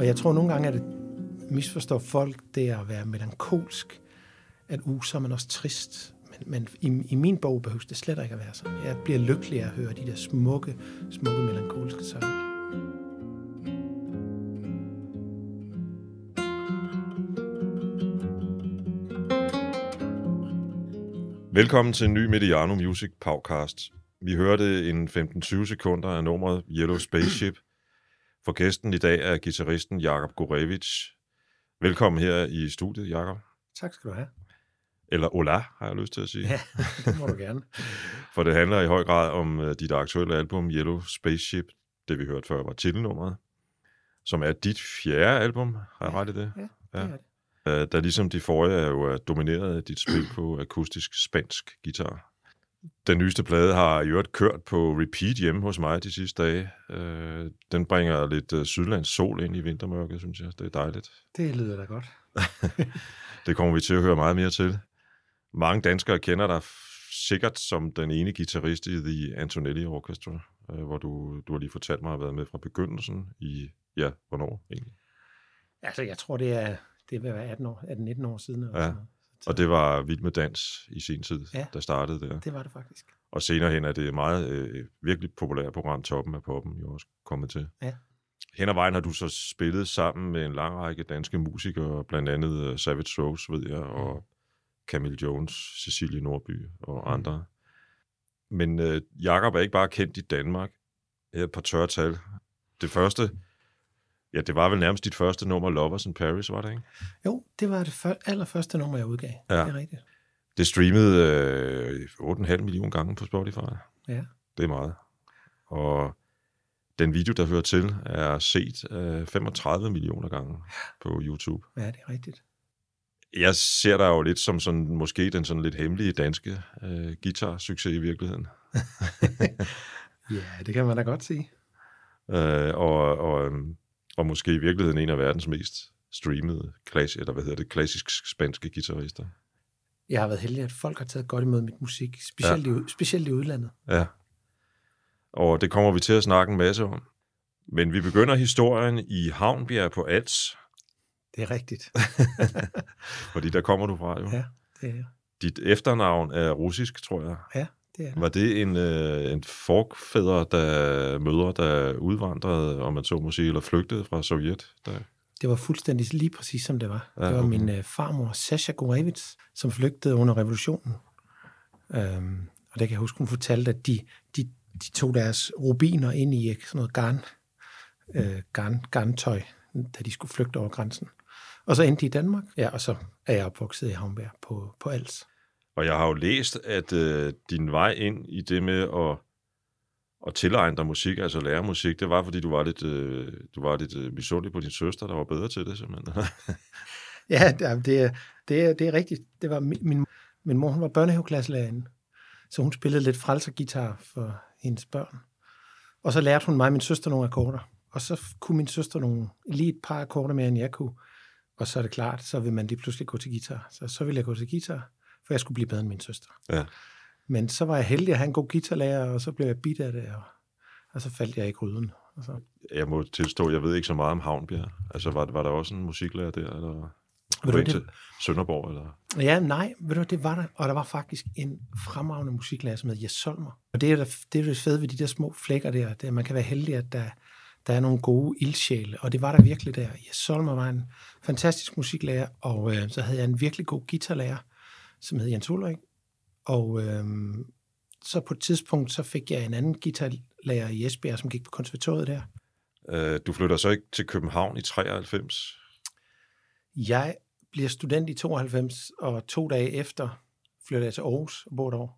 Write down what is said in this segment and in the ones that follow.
Og jeg tror nogle gange, at det misforstår folk, det at være melankolsk, at uh, så er man også trist. Men, men i, i min bog behøves det slet ikke at være sådan. Jeg bliver lykkelig af at høre de der smukke, smukke melankolske sange. Velkommen til en ny Mediano Music podcast. Vi hørte en 15-20 sekunder af nummeret Yellow Spaceship. For gæsten i dag er gitarristen Jakob Gorevich. Velkommen her i studiet, Jakob. Tak skal du have. Eller Ola, har jeg lyst til at sige. Ja, det må du gerne. For det handler i høj grad om uh, dit aktuelle album Yellow Spaceship. Det vi hørte før var titelnummeret, som er dit fjerde album. Har jeg ret i det? Ja, det er det. Uh, der ligesom de forrige er jo er domineret af dit spil på akustisk spansk guitar. Den nyeste plade har i øvrigt kørt på repeat hjemme hos mig de sidste dage. Uh, den bringer lidt uh, sydlands sol ind i vintermørket, synes jeg. Det er dejligt. Det lyder da godt. Det kommer vi til at høre meget mere til. Mange danskere kender dig sikkert som den ene guitarist i The Antonelli Orchestra, øh, hvor du, du har lige fortalt mig at have været med fra begyndelsen i, ja, hvornår egentlig? Altså, jeg tror, det er, det vil være 18 år, 18-19 år siden. Ja. sådan. Og det var Vild med Dans i sin tid, Ja. der startede der. Det var det faktisk. Og senere hen er det et meget øh, virkelig populært program, Toppen af Poppen, jo også kommet til. Ja. Hen ad vejen har du så spillet sammen med en lang række danske musikere, blandt andet øh, Savage Rose, ved jeg, og Camille Jones, Cecilie Nordby og Mm. andre. Men øh, Jakob er ikke bare kendt i Danmark. Her er et par tørre tal. Det første, ja, det var vel nærmest dit første nummer, Lovers in Paris, var det ikke? Jo, det var det før, allerførste nummer, jeg udgav. Ja. Det er rigtigt. Det streamede øh, 8,5 millioner gange på Spotify. Ja. Det er meget. Og den video, der hører til, er set øh, 35 millioner gange på YouTube. Ja, det er rigtigt. Jeg ser dig jo lidt som sådan, måske den sådan lidt hemmelige danske øh, guitar-succes i virkeligheden. Ja, det kan man da godt sige. Øh, og, og, øhm, og måske i virkeligheden en af verdens mest streamede, klass, eller hvad hedder det, klassisk spanske guitarister. Jeg har været heldig, at folk har taget godt imod mit musik, specielt, ja. i, specielt i udlandet. Ja. Og det kommer vi til at snakke en masse om. Men vi begynder historien i Havnbjerg på Als, Det er rigtigt. fordi der kommer du fra jo. Ja, det er, Dit efternavn er russisk, tror jeg. ja, det er. Var det en, øh, en forfædre, der mødre, der udvandrede, om man så må sige, eller flygtede fra Sovjet? Der... Det var fuldstændig lige præcis, som det var. Ja, det var okay. min øh, farmor, Sasha Gorevits, som flygtede under revolutionen. Øhm, og det kan jeg huske, hun fortalte, at de, de, de tog deres rubiner ind i øh, sådan noget garn, øh, garn, garntøj, da de skulle flygte over grænsen. Og så endte de i Danmark, ja, og så er jeg opvokset i Havnberg på, på Als. Og jeg har jo læst, at øh, din vej ind i det med at, at tilegne dig musik, altså lære musik, det var, fordi du var lidt, øh, du var lidt øh, misundelig på din søster, der var bedre til det, simpelthen. Ja, det det det er, det er rigtigt. Det var min, min, min mor, hun var børnehaveklasselærerinde, så hun spillede lidt frelsergitar for hendes børn. Og så lærte hun mig og min søster nogle akkorder. Og så kunne min søster nogle, lige et par akkorder mere, end jeg kunne. Og så er det klart, så vil man lige pludselig gå til guitar. Så, så vil jeg gå til guitar, for jeg skulle blive bedre end min søster. Ja. Men så var jeg heldig at have en god guitarlærer, og så blev jeg bidt af det, og, og så faldt jeg i gryden. Og så, jeg må tilstå, jeg ved ikke så meget om Havnbjerg. Altså, var, var der også en musiklærer der, eller Ved du det- til Sønderborg, eller? Ja, nej, ved du, det var der. Og der var faktisk en fremragende musiklærer, som hed Jes Solmer. Og det er, der, det er det fede ved de der små flækker der, det at man kan være heldig, at der, der er nogle gode ildsjæle. Og det var der virkelig der. Jes Solmer var en fantastisk musiklærer, og øh, så havde jeg en virkelig god guitarlærer, som hed Jens Ulrik. Og øh, så på et tidspunkt, så fik jeg en anden guitarlærer i Esbjerg, som gik på konservatoriet der. Øh, du flytter så ikke til København i 93? Jeg bliver student i 92, og to dage efter flytter jeg til Aarhus og bor derovre.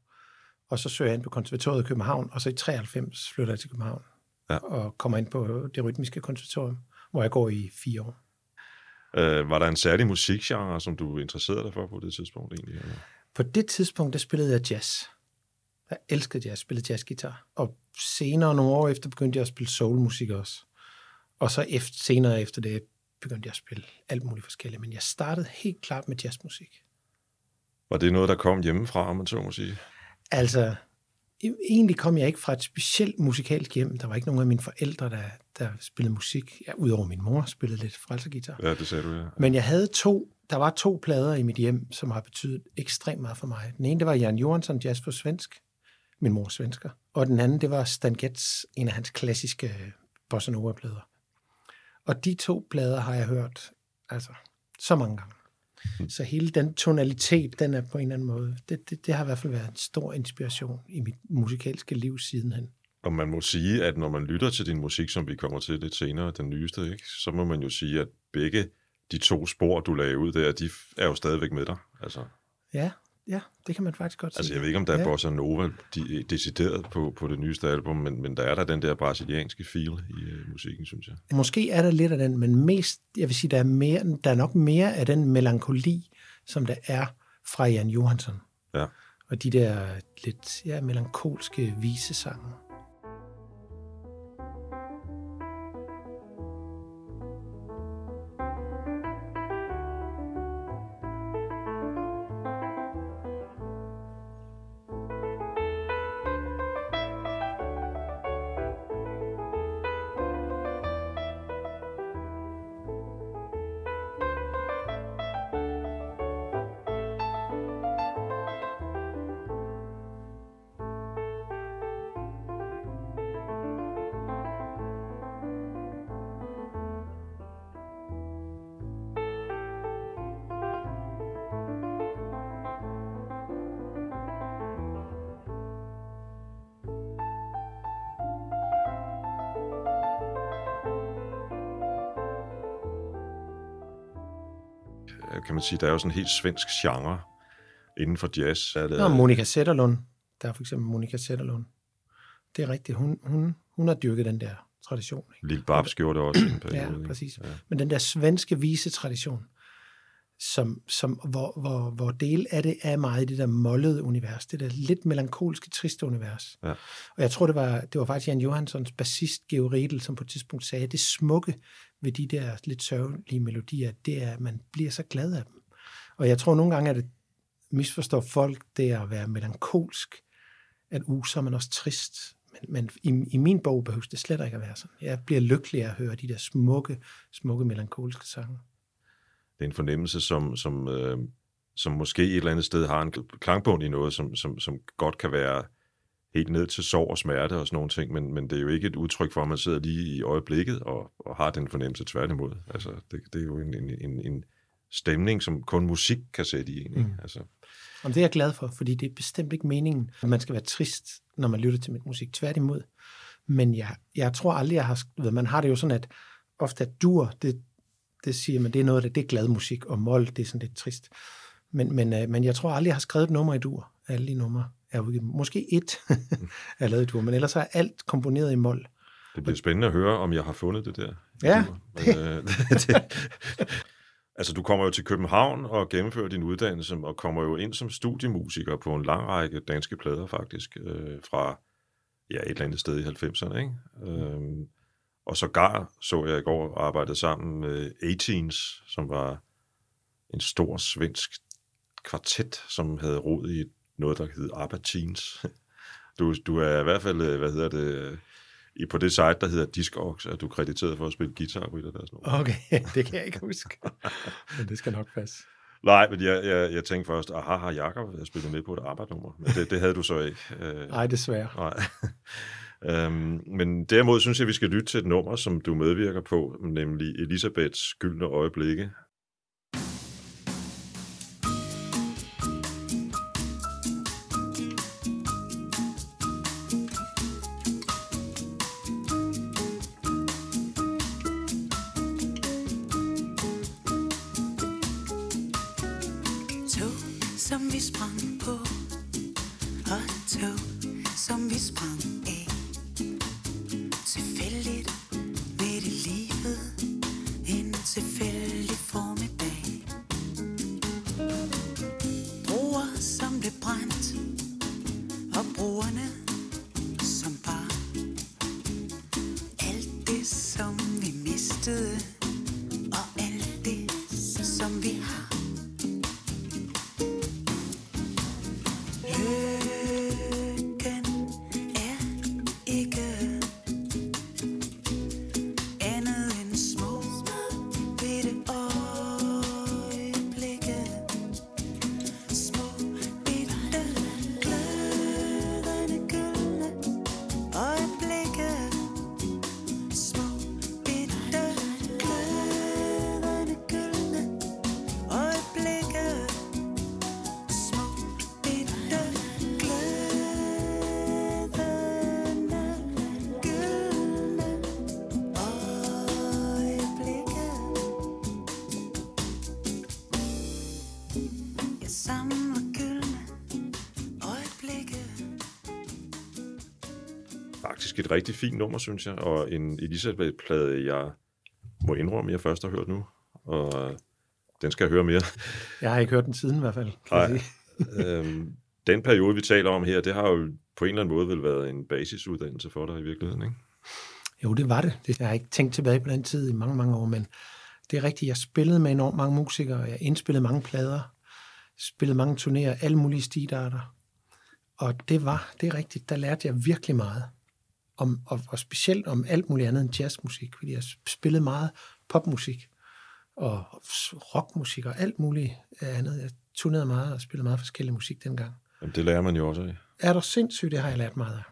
Og så søger jeg ind på konservatoriet i København, og så i 93 flytter jeg til København. Ja. Og kommer ind på det rytmiske konservatorium, hvor jeg går i fire år. Øh, var der en særlig musikgenre, som du interesserede dig for på det tidspunkt egentlig? Eller? På det tidspunkt, der spillede jeg jazz. Jeg elskede jazz, spillede jazzgitar. Og senere, nogle år efter, begyndte jeg at spille soulmusik også. Og så efter, senere efter det, begyndte jeg at spille alt muligt forskelligt. Men jeg startede helt klart med jazzmusik. Var det noget, der kom hjemmefra, om man så må sige? Altså, egentlig kom jeg ikke fra et specielt musikalsk hjem. Der var ikke nogen af mine forældre, der, der spillede musik. Ja, udover min mor spillede lidt frelsergitar. Ja, det sagde du, ja. Men jeg havde to, der var to plader i mit hjem, som har betydet ekstremt meget for mig. Den ene, det var Jan Johansson, jazz på svensk. Min mor er svensker. Og den anden, det var Stan Getz, en af hans klassiske bossa nova-plader. Og de to plader har jeg hørt altså så mange gange. Så hele den tonalitet, den er på en eller anden måde, det, det, det har i hvert fald været en stor inspiration i mit musikalske liv sidenhen. Og man må sige, at når man lytter til din musik, som vi kommer til lidt senere, den nyeste, ikke, så må man jo sige, at begge de to spor, du lagde ud der, de er jo stadigvæk med dig. Altså, Ja, ja, det kan man faktisk godt altså sige. jeg ved ikke, om der er Ja. bossa nova de, decideret på, på det nyeste album, men, men der er der den der brasilianske feel i uh, musikken, synes jeg. Måske er der lidt af den, men mest, jeg vil sige, der er, mere, der er nok mere af den melankoli, som der er fra Jan Johansson. Ja. Og de der lidt ja, melankolske visesange. Man sige, der er jo sådan en helt svensk genre inden for jazz. Er det, Nå, Monika Sætterlund. Der er for eksempel Monika Sætterlund. Det er rigtigt. Hun, hun, hun har dyrket den der tradition. Ikke? Lille Babs gjorde det også en periode. Ja, præcis. Ja. Men den der svenske visetradition, som, som, hvor, hvor, hvor del af det er meget i det der mollede univers, det der lidt melankolske, triste univers. Ja. Og jeg tror, det var, det var faktisk Jan Johanssons bassist, Geo Riedel, som på et tidspunkt sagde, at det smukke ved de der lidt sørgelige melodier, det er, at man bliver så glad af dem. Og jeg tror nogle gange, at det misforstår folk, det at være melankolsk, at uh, så er man også trist. Men, men i, i min bog behøver det slet ikke at være sådan. Jeg bliver lykkelig af at høre de der smukke, smukke melankolske sange. Det er en fornemmelse, som, som, øh, som måske et eller andet sted har en klangbund i noget, som, som, som godt kan være helt ned til sorg og smerte og sådan nogle ting, men, men det er jo ikke et udtryk for, at man sidder lige i øjeblikket og, og har den fornemmelse tværtimod. Altså, det, det er jo en, en, en, en stemning, som kun musik kan sætte i en. Ikke? Mm. Altså, Og det er jeg glad for, fordi det er bestemt ikke meningen, at man skal være trist, når man lytter til mit musik. Tværtimod. Men jeg, jeg tror aldrig, jeg har... Ved, man har det jo sådan, at ofte at dur, det, det siger man, det er noget af det, det er glad musik, og mol, det er sådan lidt trist. Men, men, øh, men jeg tror aldrig, jeg har skrevet et nummer i dur. Alle de numre er udgivet. Måske et er lavet i dur, men ellers er alt komponeret i mol. det bliver spændende at høre, om jeg har fundet det der. Ja, Men, øh, det, altså, du kommer jo til København og gennemfører din uddannelse, og kommer jo ind som studiemusiker på en lang række danske plader, faktisk, øh, fra ja, et eller andet sted i 90'erne, ikke? Øhm, og sågar så jeg i går arbejdede sammen med 18's, som var en stor svensk kvartet, som havde rod i noget, der hed ABBA Teens. Du, du er i hvert fald, øh, hvad hedder det, i på det site, der hedder Discogs, er du krediteret for at spille guitar på et af deres numre. Okay, det kan jeg ikke huske. men det skal nok passe. Nej, men jeg, jeg, jeg tænkte først, aha, har Jacob spillet med på et arbejdsnummer? Men det, det havde du så ikke. Øh, Nej, desværre. Nej øhm, men derimod synes jeg, vi skal lytte til et nummer, som du medvirker på, nemlig Elisabeths Gyldne Øjeblikke. Faktisk et rigtig fint nummer, synes jeg, og en Elisabeth-plade, jeg må indrømme, jeg først har hørt nu, og den skal jeg høre mere. Jeg har ikke hørt den siden i hvert fald, kan Nej. sige. øhm, den periode, vi taler om her, det har jo på en eller anden måde vel været en basisuddannelse for dig i virkeligheden, ikke? Jo, det var det. det. Jeg har ikke tænkt tilbage på den tid i mange, mange år, men det er rigtigt. Jeg spillede med enormt mange musikere. Jeg indspillede mange plader, spillede mange turnéer, alle mulige stilarter. Og det var, det er rigtigt, der lærte jeg virkelig meget. Om, og, og specielt om alt muligt andet end jazzmusik, fordi jeg spillede meget popmusik og rockmusik og alt muligt andet. Jeg turnerede meget og spillede meget forskellig musik dengang. Jamen, det lærer man jo også af. Er du sindssygt, det har jeg lært meget af.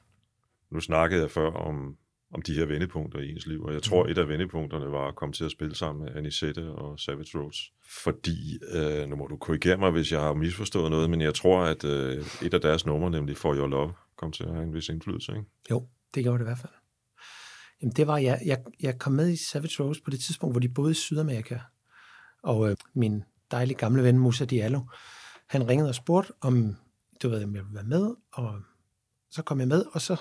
Nu snakkede jeg før om, om de her vendepunkter i ens liv, og jeg tror, et af vendepunkterne var at komme til at spille sammen med Anisette og Savage Rose. Fordi, øh, nu må du korrigere mig, hvis jeg har misforstået noget, men jeg tror, at øh, et af deres numre, nemlig For Your Love, kom til at have en vis indflydelse, ikke? Jo, det gjorde det i hvert fald. Jamen, det var, jeg, jeg, jeg kom med i Savage Rose på det tidspunkt, hvor de boede i Sydamerika. Og øh, min dejlige gamle ven, Musa Diallo, han ringede og spurgte, om, du ved, om jeg ville være med, og så kom jeg med, og så,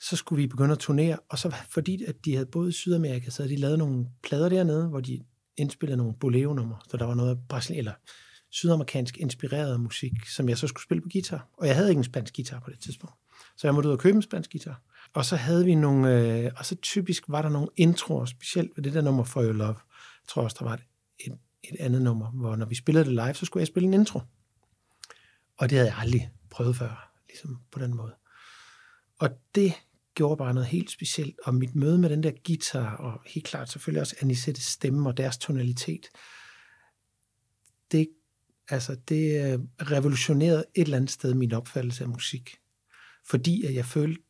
så skulle vi begynde at turnere, og så fordi at de havde boet i Sydamerika, så havde de lavet nogle plader dernede, hvor de indspillede nogle bolero-numre, så der var noget brasil eller sydamerikansk inspireret musik, som jeg så skulle spille på guitar. Og jeg havde ikke en spansk guitar på det tidspunkt. Så jeg måtte ud og købe en spansk guitar. Og så havde vi nogle, øh, og så typisk var der nogle introer, specielt ved det der nummer For Your Love. Jeg tror også, der var et, et, et andet nummer, hvor når vi spillede det live, så skulle jeg spille en intro. Og det havde jeg aldrig prøvet før, ligesom på den måde. Og det gjorde bare noget helt specielt, og mit møde med den der guitar, og helt klart selvfølgelig også Anisettes stemme og deres tonalitet, det, altså, det øh, revolutionerede et eller andet sted min opfattelse af musik. Fordi at jeg følte,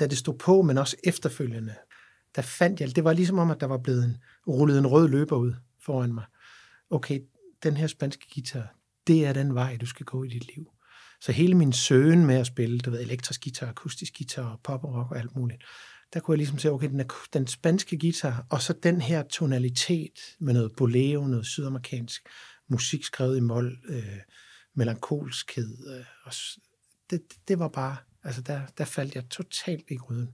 da det stod på, men også efterfølgende, der fandt jeg, det var ligesom om, at der var blevet en, rullet en rød løber ud foran mig. Okay, den her spanske guitar, det er den vej, du skal gå i dit liv. Så hele min søgen med at spille, du ved, elektrisk guitar, akustisk guitar, pop og rock og alt muligt, der kunne jeg ligesom se, okay, den, er, den spanske guitar, og så den her tonalitet med noget bolero, noget sydamerikansk musik skrevet i mol, øh, melankolskhed, øh, og det, det var bare, altså der, der faldt jeg totalt i gryden.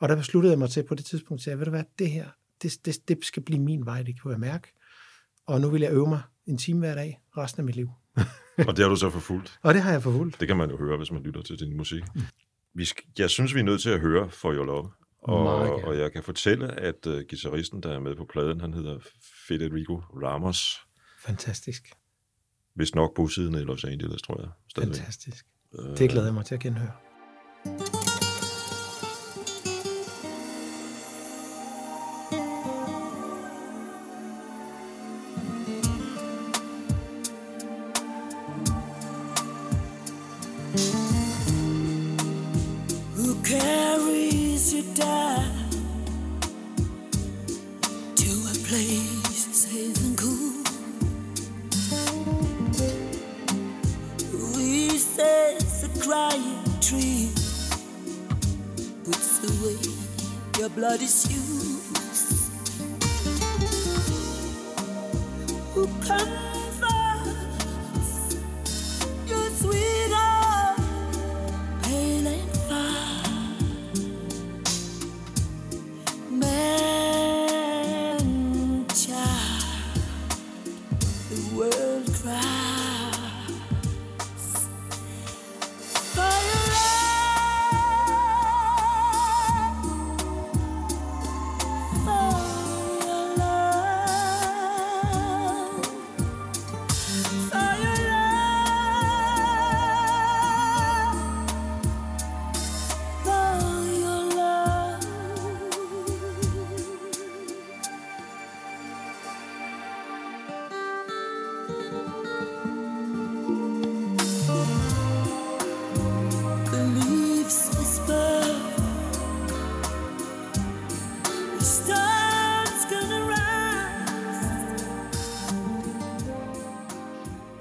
Og der besluttede jeg mig til på det tidspunkt, at jeg, ved du hvad, det her, det, det, det skal blive min vej, det kunne jeg mærke. Og nu vil jeg øve mig en time hver dag resten af mit liv. Og det har du så forfulgt. Og det har jeg forfulgt. Det kan man jo høre, hvis man lytter til din musik. Vi skal, jeg synes, vi er nødt til at høre For Your Love. Og, Meget gerne. og jeg kan fortælle, at uh, gitarristen, der er med på pladen, han hedder Federico Ramos. Fantastisk. Hvis nok bosiddende i Los Angeles, tror jeg. Stadigvæk. Fantastisk. Tegla þeim að tekja inn huga.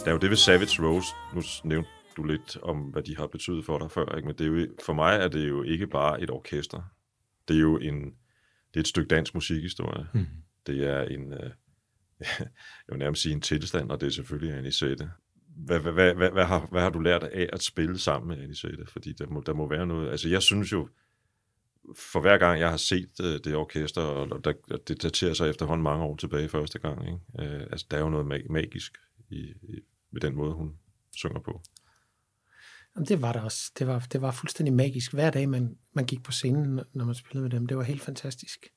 Der er jo det ved Savage Rose. Nu nævnte du lidt om, hvad de har betydet for dig før. Ikke? Men det er jo, for mig er det jo ikke bare et orkester. Det er jo en, det er et stykke dansk musikhistorie. Mm. Det er en, øh, jeg vil nærmest sige en tilstand, og det er selvfølgelig Anisette. hvad, hvad, hvad, hvad, hvad, har, hvad har du lært af at spille sammen med Anisette? Fordi der må, der må være noget... Altså, jeg synes jo, for hver gang jeg har set øh, det orkester, og der, det daterer sig efterhånden mange år tilbage første gang, ikke? Øh, altså, der er jo noget mag- magisk i, i, med den måde, hun synger på. Jamen, det var der også. Det var, det var fuldstændig magisk. Hver dag, man, man gik på scenen, når man spillede med dem, det var helt fantastisk.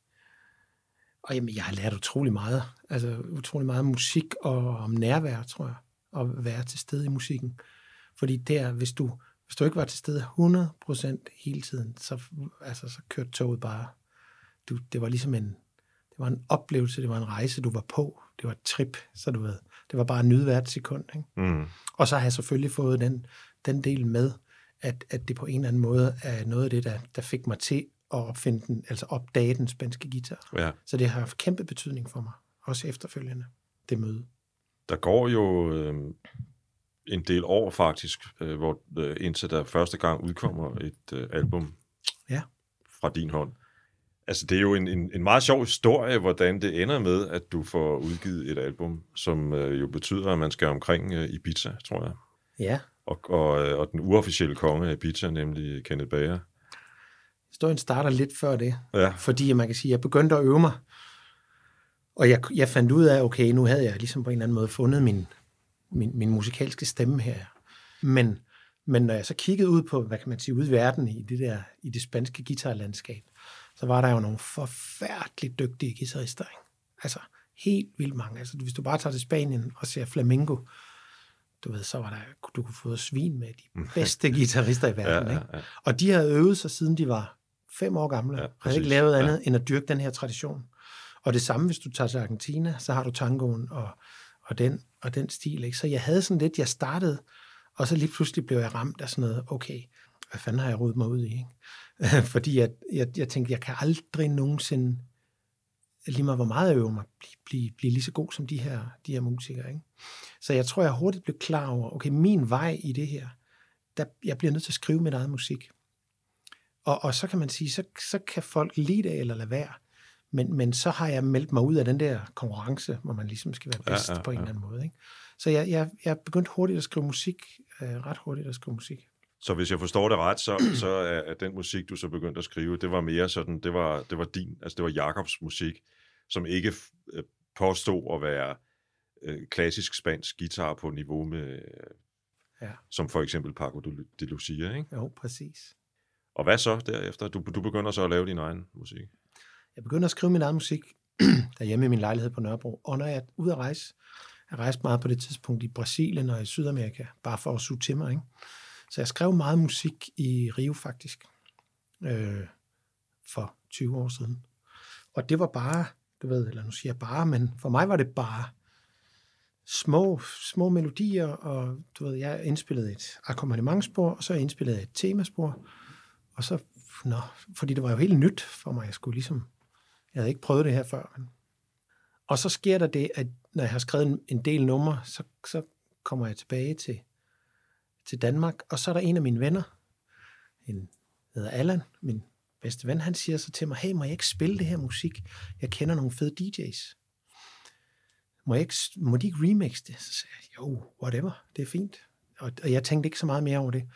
Og jamen, jeg har lært utrolig meget. Altså utrolig meget musik og om nærvær, tror jeg. Og være til stede i musikken. Fordi der, hvis du, hvis du ikke var til stede 100% hele tiden, så, altså, så kørte toget bare. Du, det var ligesom en, det var en oplevelse, det var en rejse, du var på. Det var et trip, så du ved. Det var bare en nyde hvert sekund. Ikke? Mm. Og så har jeg selvfølgelig fået den, den del med, at, at det på en eller anden måde er noget af det, der, der fik mig til at opfinde den, altså opdage den spanske guitar. Ja. Så det har haft kæmpe betydning for mig, også efterfølgende, det møde. Der går jo øh, en del år faktisk, øh, hvor øh, indtil der første gang udkommer et øh, album Ja. fra din hånd. Altså, det er jo en, en, en meget sjov historie, hvordan det ender med, at du får udgivet et album, som øh, jo betyder, at man skal omkring øh, Ibiza, tror jeg. Ja, Og, og, øh, og den uofficielle konge af Ibiza, nemlig Kenneth Bager. historien starter lidt før det, Ja, fordi man kan sige, at jeg begyndte at øve mig, og jeg, jeg fandt ud af, okay, nu havde jeg ligesom på en eller anden måde fundet min, min, min musikalske stemme her. Men, men når jeg så kiggede ud på, hvad kan man sige, ud i verden i det der, i det spanske guitarlandskab, så var der jo nogle forfærdeligt dygtige guitarister. Ikke? Altså helt vildt mange. Altså, hvis du bare tager til Spanien og ser flamenco, du ved, så var der, du kunne få svin med de bedste guitarister i verden. ja, ja, Ikke? ja. Og de havde øvet sig, siden de var fem år gamle. Ja, Ja, havde ikke lavet andet ja. end at dyrke den her tradition. Og det samme, hvis du tager til Argentina, så har du tangoen og, og, den, og den stil. Ikke? Så jeg havde sådan lidt, jeg startede, og så lige pludselig blev jeg ramt af sådan noget, okay, hvad fanden har jeg rodet mig ud i? Ikke? Fordi jeg, jeg, jeg tænkte, jeg kan aldrig nogensinde, lige meget hvor meget jeg øver mig, blive, blive, blive lige så god som de her, de her musikere. Ikke? Så jeg tror, jeg hurtigt blev klar over, okay, min vej i det her, der, jeg bliver nødt til at skrive min eget musik. Og, og så kan man sige, så, så kan folk lide det eller lade være. Men, men så har jeg meldt mig ud af den der konkurrence, hvor man ligesom skal være Ja, bedst ja, ja, på en ja. eller anden måde. Ikke? Så jeg, jeg, jeg begyndte hurtigt at skrive musik, øh, ret hurtigt at skrive musik. Så hvis jeg forstår det ret, så, så er, den musik, du så begyndte at skrive, det var mere sådan, det var, det var din, altså det var Jakobs musik, som ikke øh, påstod at være øh, klassisk spansk guitar på niveau med, øh, Ja, som for eksempel Paco de, Lucia, ikke? jo, præcis. Og hvad så derefter? Du, du begynder så at lave din egen musik. Jeg begyndte at skrive min egen musik derhjemme i min lejlighed på Nørrebro. Og når jeg er ude at rejse, jeg rejste meget på det tidspunkt i Brasilien og i Sydamerika, bare for at suge til mig. Ikke? Så jeg skrev meget musik i Rio faktisk, øh, for 20 år siden. Og det var bare, du ved, eller nu siger jeg bare, men for mig var det bare små, små melodier, og du ved, jeg indspillede et akkompagnementspor, og så indspillede jeg et temaspor, og så, nå, fordi det var jo helt nyt for mig, jeg skulle ligesom, jeg havde ikke prøvet det her før. Men. Og så sker der det, at når jeg har skrevet en, en del numre, så, så kommer jeg tilbage til, til Danmark, og så er der en af mine venner, en hedder Allan, min bedste ven, han siger så til mig, hey, må jeg ikke spille det her musik? Jeg kender nogle fede DJ's. Må, jeg ikke, må de ikke remix det? Så sagde jeg, jo, whatever, det er fint. Og, og jeg tænkte ikke så meget mere over det.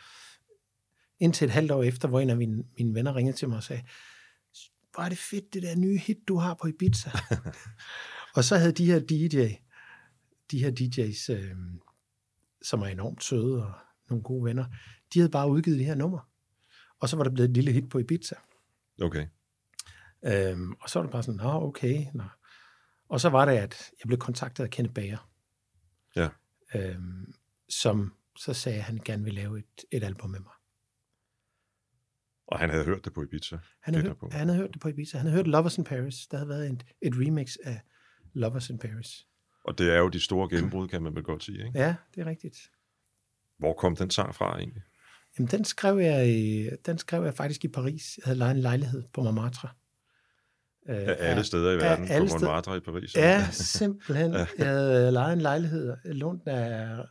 Indtil et halvt år efter, hvor en af mine, mine venner ringede til mig og sagde, hvor er det fedt, det der nye hit, du har på Ibiza. og så havde de her DJ, de her DJ's, øh, som er enormt søde og nogle gode venner, de havde bare udgivet det her nummer. Og så var der blevet et lille hit på Ibiza. Okay. Øhm, og så var det bare sådan, nå, okay. Nå. Og så var det, at jeg blev kontaktet af Kenneth Bager. Ja. Øhm, som så sagde, at han gerne ville lave et, et album med mig. Og han havde hørt det på Ibiza. Han havde, hørt, på. han havde hørt det på Ibiza. Han havde hørt Lovers in Paris. Der havde været et, et remix af Lovers in Paris. Og det er jo de store gennembrud, kan man vel godt sige. Ikke? Ja, det er rigtigt. Hvor kom den sang fra egentlig? Jamen, den skrev jeg, i, den skrev jeg faktisk i Paris. Jeg havde lejet en lejlighed på Montmartre. Øh, Af alle steder i af verden, alle på. Montmartre i Paris. Ja, simpelthen. Jeg havde lejet en lejlighed, lånt af, jeg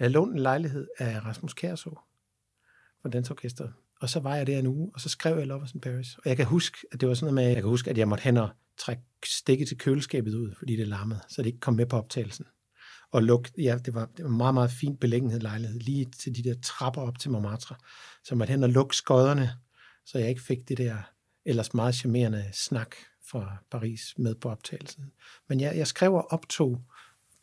havde lånt en lejlighed af Rasmus Kærså fra Dansorkestret. Og så var jeg der en uge, og så skrev jeg Lovers in Paris. Og jeg kan huske, at det var sådan noget med, jeg kan huske, at jeg måtte hen og trække stikket til køleskabet ud, fordi det larmede, så det ikke kom med på optagelsen. og luk, ja, det var, det var en meget, meget fin beliggenhed lejlighed, lige til de der trapper op til Montmartre, så man hen og lukke skodderne, så jeg ikke fik det der ellers meget charmerende snak fra Paris med på optagelsen. Men jeg, jeg skrev og optog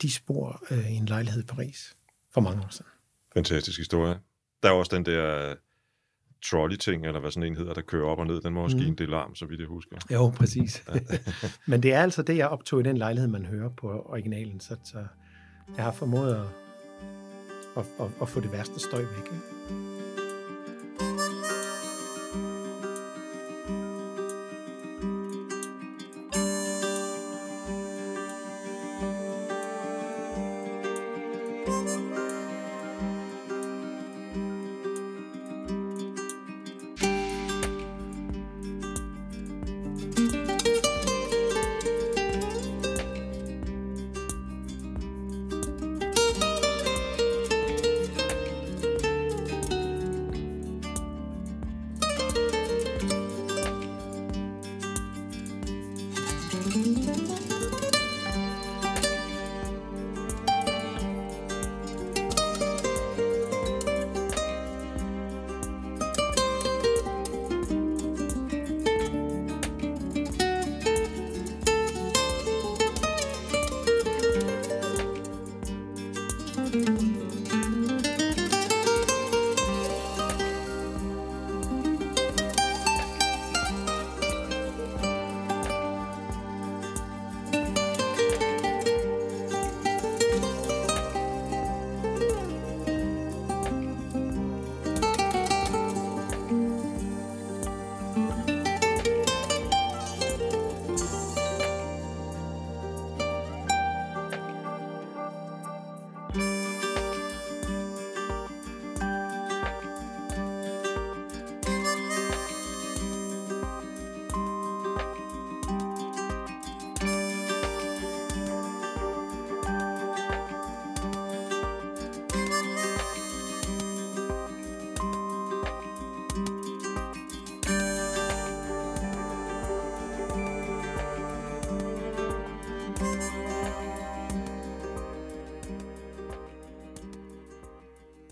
de spor øh, i en lejlighed i Paris for mange år siden. Fantastisk historie. Der er også den der øh, trolley-ting, eller hvad sådan en hedder, der kører op og ned. Den må også give en del larm, så vidt jeg husker. Jo, præcis. Men det er altså det, jeg optog i den lejlighed, man hører på originalen. Så, så jeg har formået at, at, at, at få det værste støj væk. Ikke?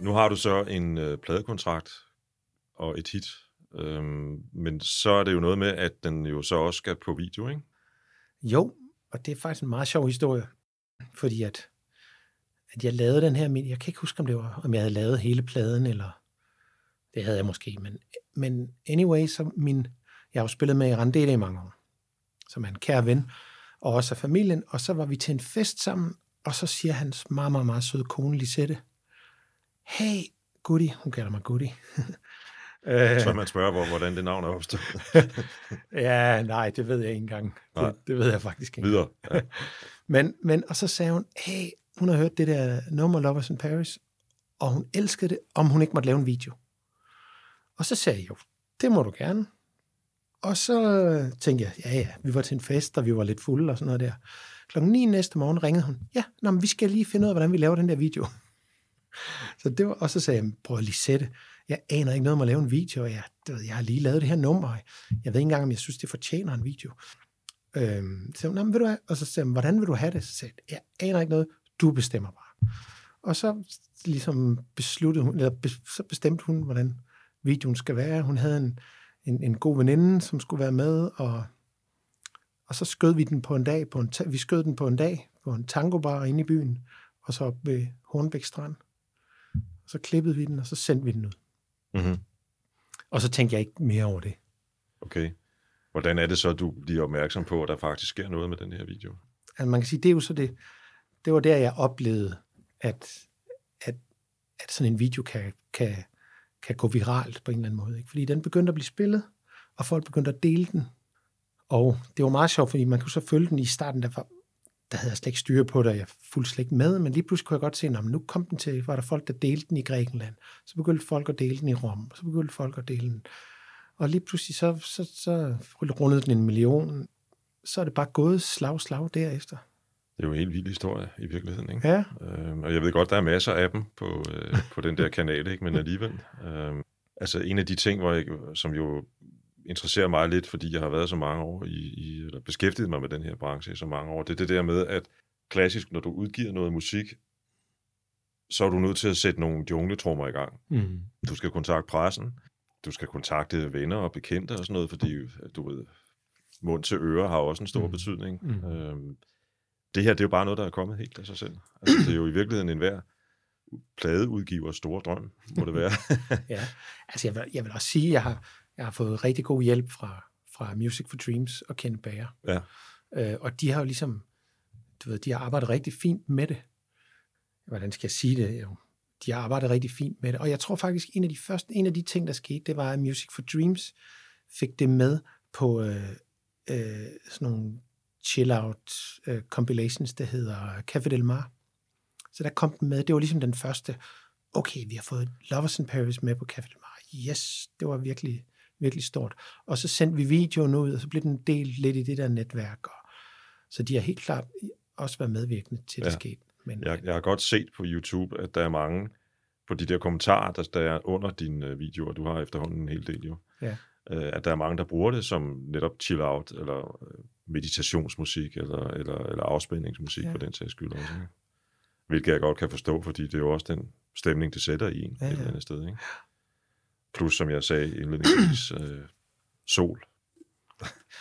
Nu har du så en øh, pladekontrakt og et hit, øhm, men så er det jo noget med, at den jo så også skal på video, ikke? Jo, og det er faktisk en meget sjov historie, fordi at, at jeg lavede den her, men jeg kan ikke huske, om det var, om jeg havde lavet hele pladen, eller det havde jeg måske, men, men anyway, så min, jeg har jo spillet med i Randele i mange år, som er en kær ven, og også af familien, og så var vi til en fest sammen, og så siger hans meget, meget, meget søde kone, Lisette, hey, Goody, hun kalder mig Goody. Så man spørger, hvor, hvordan det navn er opstået. ja, nej, det ved jeg ikke engang. Det, det ved jeg faktisk ikke. Videre. Ja. men, men, og så sagde hun, hey, hun har hørt det der More Lovers in Paris, og hun elskede det, om hun ikke måtte lave en video. Og så sagde jeg, jo, det må du gerne. Og så tænkte jeg, ja ja, vi var til en fest, og vi var lidt fulde og sådan noget der. Klokken 9 næste morgen ringede hun, ja, nå, men vi skal lige finde ud af, hvordan vi laver den der video. Så det var, og så sagde jeg, prøv at lige sætte. Jeg aner ikke noget om at lave en video. Jeg, jeg har lige lavet det her nummer. Jeg ved ikke engang, om jeg synes, det fortjener en video. Øhm, så hun, vil du have? Og så sagde jeg, hvordan vil du have det? Så sagde jeg, jeg aner ikke noget. Du bestemmer bare. Og så ligesom besluttede hun, eller så bestemte hun, hvordan videoen skal være. Hun havde en, en, en god veninde, som skulle være med, og, og så skød vi den på en dag, på en, vi skød den på en dag, på en tangobar inde i byen, og så op ved Hornbæk Strand. Så klippede vi den, og så sendte vi den ud. Mm-hmm. Og så tænkte jeg ikke mere over det. Okay. Hvordan er det så, du bliver opmærksom på, at der faktisk sker noget med den her video? Altså man kan sige, det er jo så det, det var der, jeg oplevede, at, at, at sådan en video kan, kan, kan gå viralt på en eller anden måde. Ikke? Fordi den begyndte at blive spillet, og folk begyndte at dele den. Og det var meget sjovt, fordi man kunne så følge den i starten, der var der havde jeg slet ikke styr på det, og jeg fulgte slet ikke med, men lige pludselig kunne jeg godt se, at nu kom den til, var der folk, der delte den i Grækenland, så begyndte folk at dele den i Rom, så begyndte folk at dele den. Og lige pludselig så, så, så rundede den en million, så er det bare gået slag slag derefter. Det er jo en helt vild historie i virkeligheden, ikke? Ja. Øhm, og jeg ved godt, der er masser af dem på, øh, på den der kanal, ikke? men alligevel. Øhm, altså en af de ting, hvor jeg, som jo interesserer mig lidt, fordi jeg har været så mange år i, i eller beskæftiget mig med den her branche i så mange år, det er det der med, at klassisk, når du udgiver noget musik, så er du nødt til at sætte nogle jungletrummer i gang. Mm. Du skal kontakte pressen, du skal kontakte venner og bekendte og sådan noget, fordi du ved, mund til øre har også en stor Mm. betydning. Mm. Øhm, det her, det er jo bare noget, der er kommet helt af sig selv. Altså, det er jo i virkeligheden en hver pladeudgivers store drøm, må det være. Ja, altså jeg vil, jeg vil også sige, jeg har, jeg har fået rigtig god hjælp fra, fra Music for Dreams og Ken Bager. Ja. Øh, og de har jo ligesom, du ved, de har arbejdet rigtig fint med det. Hvordan skal jeg sige det? Jo, de har arbejdet rigtig fint med det. Og jeg tror faktisk, en af de første, en af de ting, der skete, det var, at Music for Dreams fik det med på øh, øh, sådan nogle chill-out øh, compilations, der hedder Café Del Mar. Så der kom den med. Det var ligesom den første, okay, vi har fået Lovers in Paris med på Café Del Mar. Yes, det var virkelig, virkelig stort. Og så sendte vi videoen ud, og så blev den delt lidt i det der netværk. Og, så de har helt klart også været medvirkende til, at det Ja. skete. Men, Jeg, jeg har godt set på YouTube, at der er mange på de der kommentarer, der, der er under dine øh, videoer, du har efterhånden en hel del jo, Ja. øh, at der er mange, der bruger det som netop chill out, eller øh, meditationsmusik, eller, eller, eller afspændingsmusik Ja. for den sags skyld også. Ikke? Hvilket jeg godt kan forstå, fordi det er jo også den stemning, det sætter i en Ja, ja, et eller andet sted. Ikke? Plus, som jeg sagde indledningsvis, øh, sol.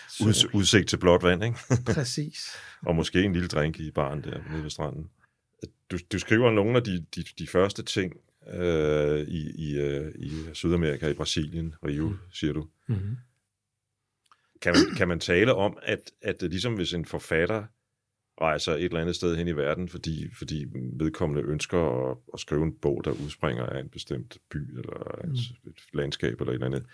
Så, udsigt til blåt vand, ikke? præcis. og måske en lille drink i baren der nede ved stranden. Du, du skriver nogle af de, de, de første ting øh, i, i, øh, i Sydamerika, i Brasilien, Rio, siger du. Mm-hmm. Kan man, kan man tale om, at, at ligesom hvis en forfatter rejser et eller andet sted hen i verden, fordi, fordi vedkommende ønsker at, at skrive en bog, der udspringer af en bestemt by, eller et, et landskab, eller et eller andet.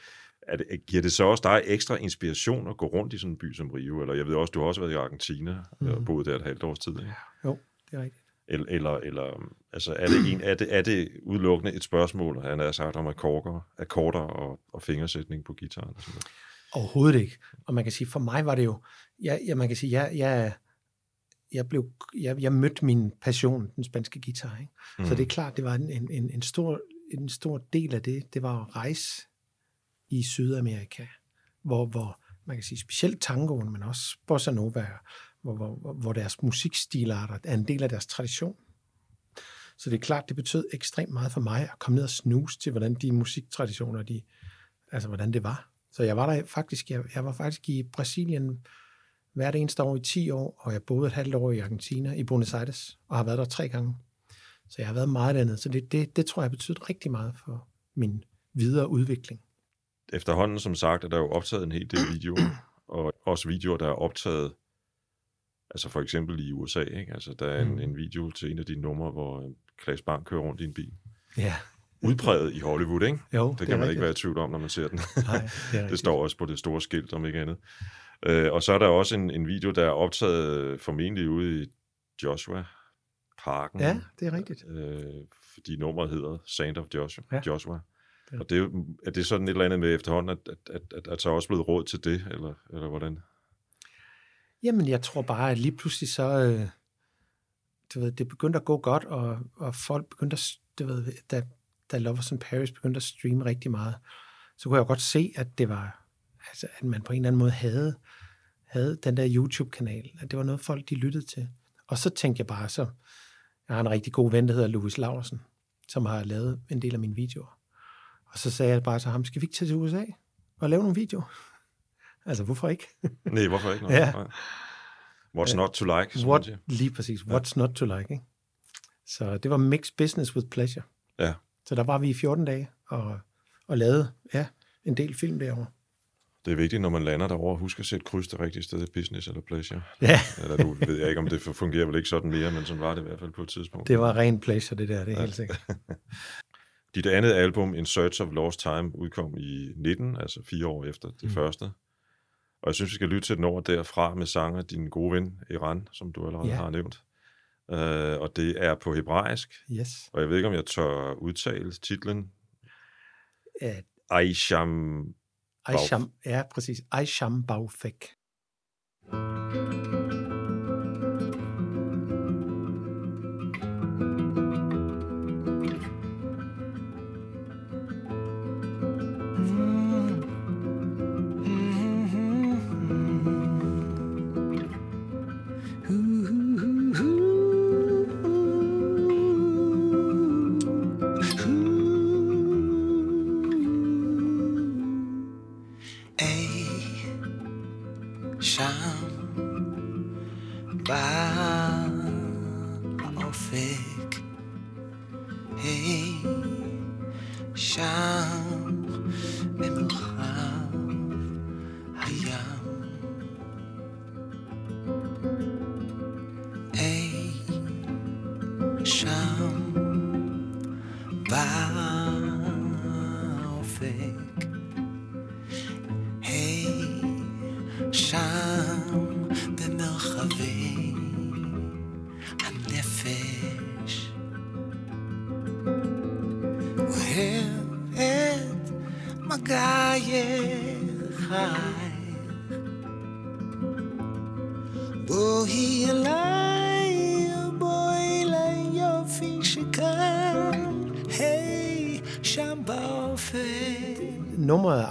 Er det, giver det så også dig ekstra inspiration at gå rundt i sådan en by som Rio? Eller jeg ved også, du har også været i Argentina mm. og boet der et halvt års tid. Ikke? Jo, det er rigtigt. Eller, eller, eller altså er, det en, er, det, er det udelukkende et spørgsmål, han har sagt om akkorder, akkorder og, og fingersætning på gitaren? Og sådan noget? Overhovedet ikke. Og man kan sige, for mig var det jo, jeg, jeg, man kan sige, jeg, jeg, jeg, blev, jeg, jeg mødte min passion, den spanske guitar. Ikke? Mm. Så det er klart, det var en, en, en, stor, en stor del af det, det var at rejse i Sydamerika, hvor, hvor man kan sige specielt tangoen, men også bossa nova, hvor, hvor, hvor- hvor deres musikstilarter er en del af deres tradition. Så det er klart, det betød ekstremt meget for mig at komme ned og snuse til, hvordan de musiktraditioner, de, altså hvordan det var. Så jeg var der faktisk, jeg, jeg var faktisk i Brasilien hvert eneste år i 10 år, og jeg boede et halvt år i Argentina, i Buenos Aires, og har været der tre gange. Så jeg har været meget dernede, så det, det, det tror jeg betyder rigtig meget for min videre udvikling. Efterhånden, som sagt, er der jo optaget en hel del videoer, og også videoer, der er optaget, altså for eksempel i USA, ikke? Altså der er en, Mm. en video til en af dine numre, hvor Klaas Bang kører rundt i en bil. Ja, Udpræget i Hollywood, ikke? jo, Det, det kan man ikke være i tvivl om, når man ser den. Nej, det det rigtigt. står også på det store skilt, om ikke andet. Øh, og så er der også en, en video, der er optaget øh, formentlig ude i Joshua Parken. Ja, det er rigtigt. Øh, fordi nummeret hedder Saint of Joshua. Ja. Joshua. Ja. Og det er, er det sådan et eller andet med efterhånden, at, at, at, at, at så er også blevet råd til det, eller, eller hvordan? Jamen, jeg tror bare, at lige pludselig så, øh, du ved, det begyndte at gå godt, og, og folk begyndte at, du ved, da, da Lovers in Paris begyndte at streame rigtig meget, så kunne jeg godt se, at det var, altså, at man på en eller anden måde havde, havde den der YouTube-kanal, at det var noget, folk de lyttede til. Og så tænkte jeg bare, så, jeg har en rigtig god ven, der hedder Louis Laursen, som har lavet en del af mine videoer. Og så sagde jeg bare til ham, skal vi ikke tage til USA og lave nogle videoer? Altså, hvorfor ikke? Nej, hvorfor ikke? Ja. Nej. What's not to like, What, lige præcis. What's not to like, ikke? Så det var mixed business with pleasure. Ja. Så der var vi i 14 dage og, og lavede ja, en del film derovre. Det er vigtigt, når man lander derovre, husk at sætte kryds det rigtige sted, business eller pleasure. Ja, Eller nu ved jeg ikke, om det fungerer vel ikke sådan mere, men sådan var det i hvert fald på et tidspunkt. det var ren pleasure, det der, det er Ja. helt sikkert. Dit andet album, In Search of Lost Time, udkom i 19, altså fire år efter det Mm. første. Og jeg synes, vi skal lytte til den over derfra med sanger din gode ven, Iran, som du allerede ja. har nævnt. Uh, og det er på hebraisk, Yes. og jeg ved ikke, om jeg tør udtale titlen. Ja, Aisham... Aisham, ja, præcis. Aisham Baufek. Bare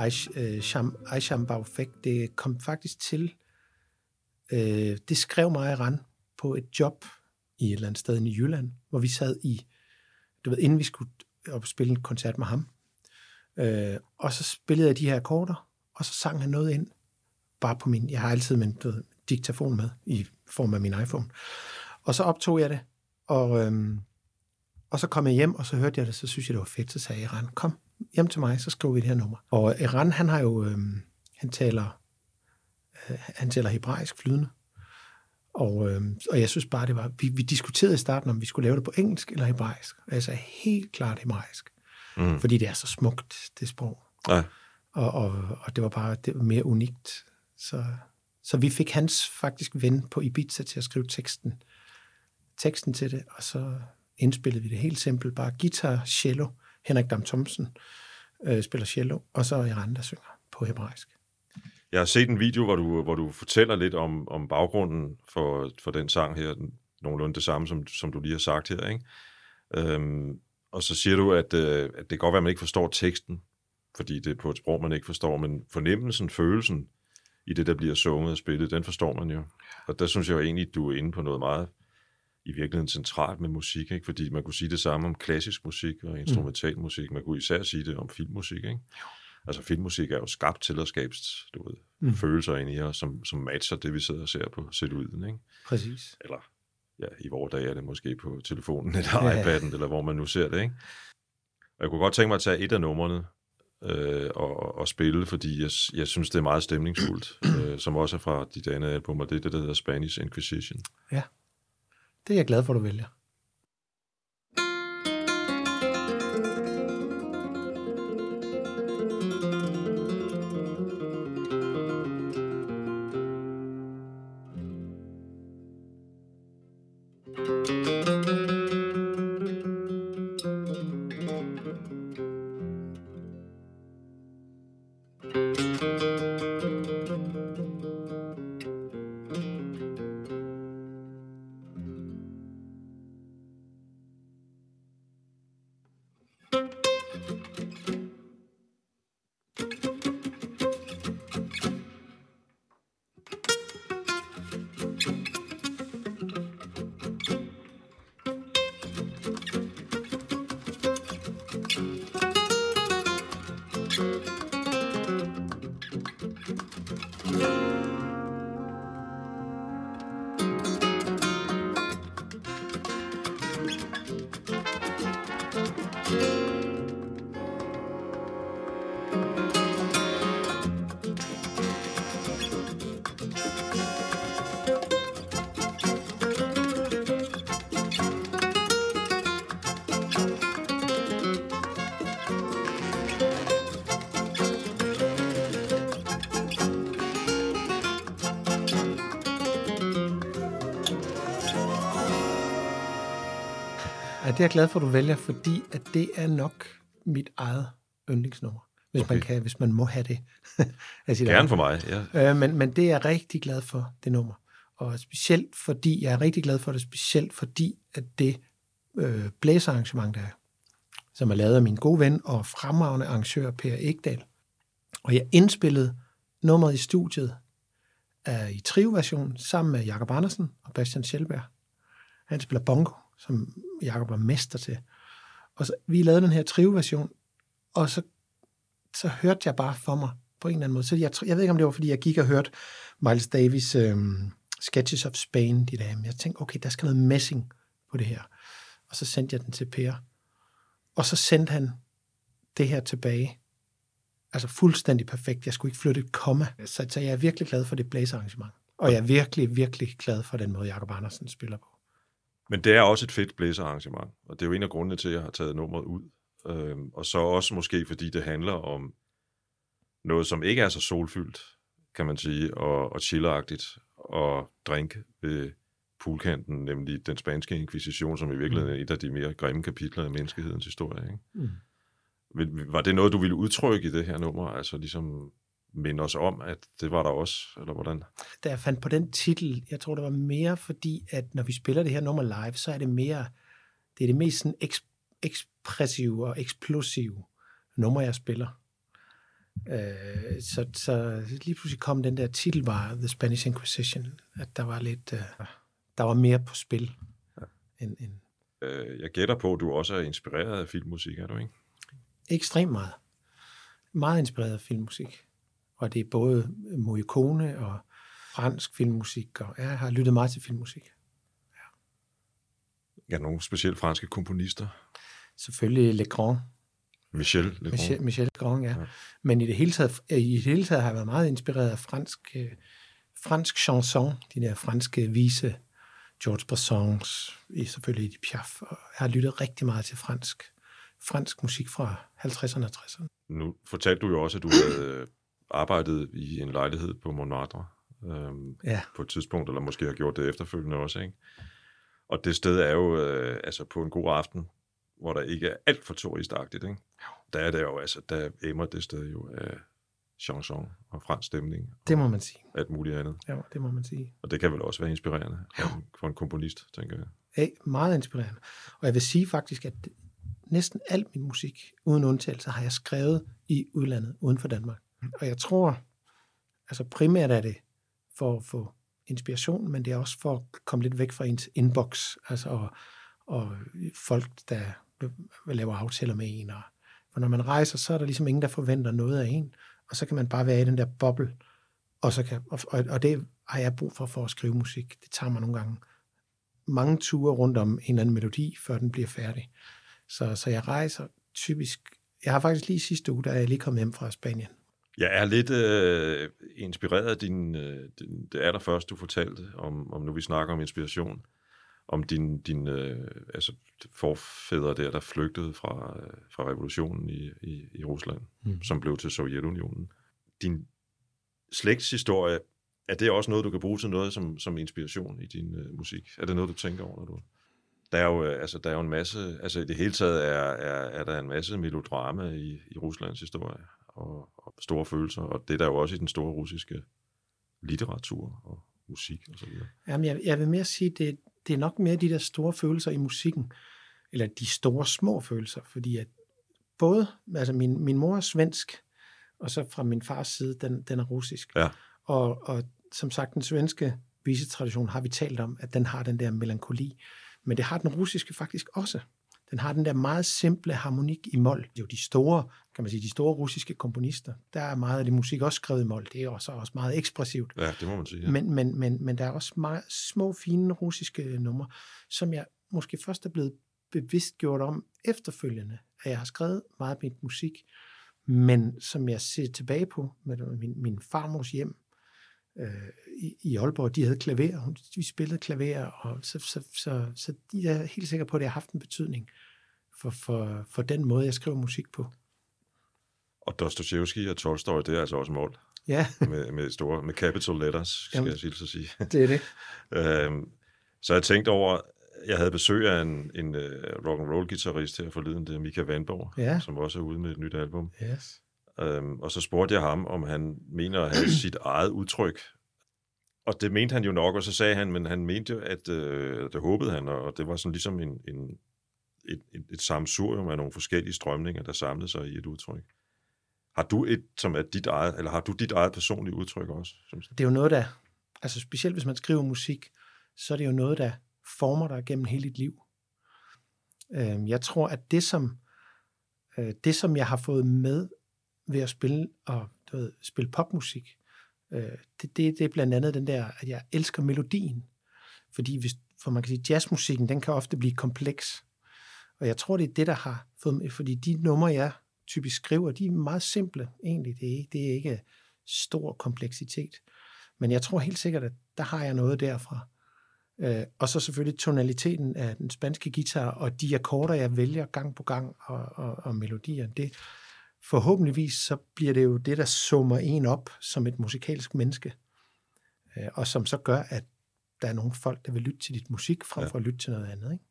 Aisham øh, Baufek, det kom faktisk til, øh, det skrev mig og Ran på et job i et eller andet sted i Jylland, hvor vi sad i, du ved, inden vi skulle op og spille en koncert med ham. Øh, og så spillede jeg de her akkorder, og så sang han noget ind, bare på min, jeg har altid min du ved, diktafon med, i form af min iPhone. Og så optog jeg det, og, øhm, og så kom jeg hjem, og så hørte jeg det, så synes jeg, det var fedt, så sagde jeg, Iran, kom hjem til mig, så skriver vi det her nummer. Og Iran, han har jo, øhm, han taler, øh, han taler hebraisk flydende. Og, øhm, og jeg synes bare, det var, vi, vi diskuterede i starten, om vi skulle lave det på engelsk eller hebraisk. Og jeg sagde helt klart hebraisk. Mm. Fordi det er så smukt, det sprog. Ja. Og, og, og det var bare det var mere unikt. Så, så vi fik hans faktisk ven på Ibiza til at skrive teksten, teksten til det, og så indspillede vi det helt simpelt. Bare guitar, cello, Henrik Dam Thomsen øh, spiller cello, og så Iran, der synger på hebraisk. Jeg har set en video, hvor du, hvor du fortæller lidt om, om baggrunden for, for den sang her, den- nogenlunde det samme, som, som du lige har sagt her, ikke? Øhm, og så siger du, at, øh, at det kan godt være, at man ikke forstår teksten, fordi det er på et sprog, man ikke forstår, men fornemmelsen, følelsen i det, der bliver sunget og spillet, den forstår man jo. Og der synes jeg jo egentlig, at du er inde på noget meget i virkeligheden centralt med musik, ikke? fordi man kunne sige det samme om klassisk musik og instrumental musik. Man kunne især sige det om filmmusik. Ikke? Altså filmmusik er jo skabt til at skabe du ved, mm. følelser ind i os, som, som matcher det, vi sidder og ser på celluloiden. Ikke? Præcis. Eller ja, i vores dage er det måske på telefonen eller Ja. iPad'en, eller hvor man nu ser det. Ikke? Og jeg kunne godt tænke mig at tage et af numrene øh, og, og spille, fordi jeg, jeg synes, det er meget stemningsfuldt, øh, som også er fra dit andet album, og det er det, der hedder Spanish Inquisition. Ja. Det er jeg glad for, du vælger. Det er jeg glad for, du vælger, fordi at det er nok mit eget yndlingsnummer. Hvis, okay. man, kan, hvis man må have det. Gerne eget. for mig, ja. Øh, men, men det er jeg rigtig glad for, det nummer. Og specielt fordi, jeg er rigtig glad for det, specielt fordi, at det øh, blæsearrangement, der er, som er lavet af min gode ven og fremragende arrangør Per Ekdal. Og jeg indspillede nummeret i studiet er i trio-version sammen med Jakob Andersen og Bastian Schellberg. Han spiller bongo, som Jakob var mester til. Og så, vi lavede den her trio-version, og så, så hørte jeg bare for mig, på en eller anden måde. Så jeg, jeg ved ikke, om det var, fordi jeg gik og hørte Miles Davis øhm, Sketches of Spain de dage, men jeg tænkte, okay, der skal noget messing på det her. Og så sendte jeg den til Per. Og så sendte han det her tilbage. Altså fuldstændig perfekt. Jeg skulle ikke flytte et komma. Så, så jeg er virkelig glad for det blæsearrangement. Og jeg er virkelig, virkelig glad for den måde, Jacob Andersen spiller på. Men det er også et fedt blæserarrangement, og det er jo en af grundene til, at jeg har taget nummeret ud. Øhm, og så også måske, fordi det handler om noget, som ikke er så solfyldt, kan man sige, og, og chilleragtigt, og drink ved poolkanten, nemlig den spanske inkvisition, som i virkeligheden er et af de mere grimme kapitler af menneskehedens historie. Ikke? Mm. Var det noget, du ville udtrykke i det her nummer? Altså ligesom minde os om, at det var der også, eller hvordan? da jeg fandt på den titel, jeg tror, det var mere fordi, at når vi spiller det her nummer live, så er det mere, det er det mest sådan eks- ekspressive og eksplosive nummer, jeg spiller. Øh, så, så lige pludselig kom den der titel var The Spanish Inquisition, at der var lidt, øh, der var mere på spil. End, end Øh, jeg gætter på, at du også er inspireret af filmmusik, er du ikke? ekstremt meget. Meget inspireret af filmmusik. Og det er både Morricone og fransk filmmusik, og jeg har lyttet meget til filmmusik. Ja, nogle specielt franske komponister. Selvfølgelig Le Grand, Michel Legrand. Michel, Michel Grand, ja. Ja. ja. Men i det hele taget, i det hele taget har jeg været meget inspireret af fransk, øh, fransk chanson, de der franske vise, George Brassens, selvfølgelig Edith Piaf, og jeg har lyttet rigtig meget til fransk, fransk musik fra 50'erne og 60'erne. Nu fortalte du jo også, at du havde arbejdet i en lejlighed på Montmartre øhm, Ja, på et tidspunkt, eller måske har gjort det efterfølgende også, ikke? Og det sted er jo øh, altså på en god aften, hvor der ikke er alt for turistagtigt, ikke? Der er det jo, altså, der emmer det sted jo af chanson og fransk stemning det må man sige. alt muligt andet. Ja, det må man sige. Og det kan vel også være inspirerende for en, for en komponist, tænker jeg. Ja, meget inspirerende. Og jeg vil sige faktisk, at næsten al min musik, uden undtagelse, har jeg skrevet i udlandet, uden for Danmark. Og jeg tror, altså primært er det for at få inspiration, men det er også for at komme lidt væk fra ens inbox, altså og, og folk, der laver aftaler med en. Og, for når man rejser, så er der ligesom ingen, der forventer noget af en, og så kan man bare være i den der boble, og, så kan, og, og det har jeg brug for for at skrive musik. Det tager mig nogle gange mange ture rundt om en eller anden melodi, før den bliver færdig. Så, så jeg rejser typisk... Jeg har faktisk lige sidste uge, der jeg lige kom hjem fra Spanien. Jeg er lidt øh, inspireret af din, øh, din, det allerførste, du fortalte, om, om nu vi snakker om inspiration, om din, din øh, altså forfædre der, der flygtede fra, øh, fra revolutionen i, i, i Rusland, Mm. som blev til Sovjetunionen. Din slægtshistorie, er det også noget, du kan bruge til noget som, som inspiration i din øh, musik? Er det noget, du tænker over, når du... Der er jo, øh, altså, der er jo en masse, altså i det hele taget er, er, er der en masse melodrama i, i Ruslands historie, og, og store følelser, og det er der jo også i den store russiske litteratur og musik og så videre. Jamen, jeg, jeg vil mere sige, det, det er nok mere de der store følelser i musikken, eller de store små følelser, fordi at både, altså min, min mor er svensk, og så fra min fars side, den, den er russisk. Ja. Og, og som sagt, den svenske visetradition har vi talt om, at den har den der melankoli, men det har den russiske faktisk også. Den har den der meget simple harmonik i mol. Det er jo de store, kan man sige, de store russiske komponister. Der er meget af det musik også skrevet i mol. Det er også, også meget ekspressivt. Ja, det må man sige. Ja. Ja. Men, men, men, men der er også meget små, fine russiske numre, som jeg måske først er blevet bevidst gjort om efterfølgende, at jeg har skrevet meget af mit musik, men som jeg ser tilbage på med min, min farmors hjem øh, i, i Aalborg, de havde klaver, hun- de spillede klaver, og så, så, så, så de er helt sikker på, at det har haft en betydning for, for, for den måde, jeg skriver musik på. Og Dostojevski og Tolstoy, det er altså også mål Ja, med, med, store, med capital letters, skal Jamen. jeg sige så sige. det er det. Øhm, så jeg tænkte over, jeg havde besøg af en, en uh, rock and roll guitarist her forleden, det er Mika Vandborg, Ja. som også er ude med et nyt album. Yes. Øhm, og så spurgte jeg ham, om han mener at have sit eget udtryk. Og det mente han jo nok, og så sagde han, men han mente jo, at øh, det håbede han, og det var sådan ligesom en, en, et, et, et samsurium af nogle forskellige strømninger, der samlede sig i et udtryk. Har du et, som er dit eget, eller har du dit eget personlige udtryk også? Synes det er jo noget, der, altså specielt hvis man skriver musik, så er det jo noget, der former dig gennem hele dit liv. Øhm, jeg tror, at det som, øh, det, som jeg har fået med, ved at spille, og, du ved, spille popmusik, øh, det, det, det er blandt andet den der, at jeg elsker melodien. Fordi hvis, for man kan sige, jazzmusikken, den kan ofte blive kompleks. Og jeg tror, det er det, der har fået mig, fordi de numre, jeg typisk skriver, de er meget simple egentlig. Det er ikke, det er ikke stor kompleksitet. Men jeg tror helt sikkert, at der har jeg noget derfra. Øh, og så selvfølgelig tonaliteten af den spanske guitar, og de akkorder, jeg vælger gang på gang, og, og, og melodier. Det, forhåbentligvis så bliver det jo det, der summer en op som et musikalsk menneske. Øh, og som så gør, at der er nogle folk, der vil lytte til dit musik, frem Ja. for at lytte til noget andet. Ikke?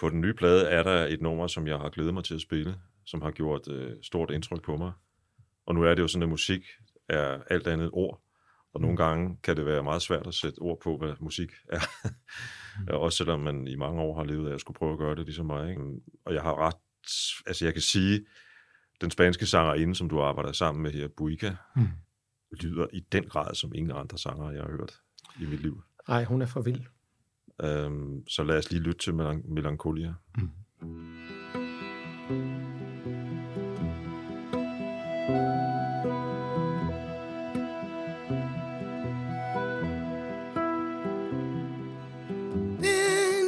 På den nye plade er der et nummer, som jeg har glædet mig til at spille, som har gjort øh, stort indtryk på mig. Og nu er det jo sådan, at musik er alt andet ord. Og nogle gange kan det være meget svært at sætte ord på, hvad musik er. Også selvom man i mange år har levet af at skulle prøve at gøre det ligesom mig. Ikke? Og jeg har ret... Altså jeg kan sige, den spanske sangerinde, som du arbejder sammen med her, Buika, Mm. lyder i den grad som ingen andre sanger, jeg har hørt i mit liv. Nej, hun er for vild. Øhm, så lad os lige lytte til Melan- Melancholia. Ven,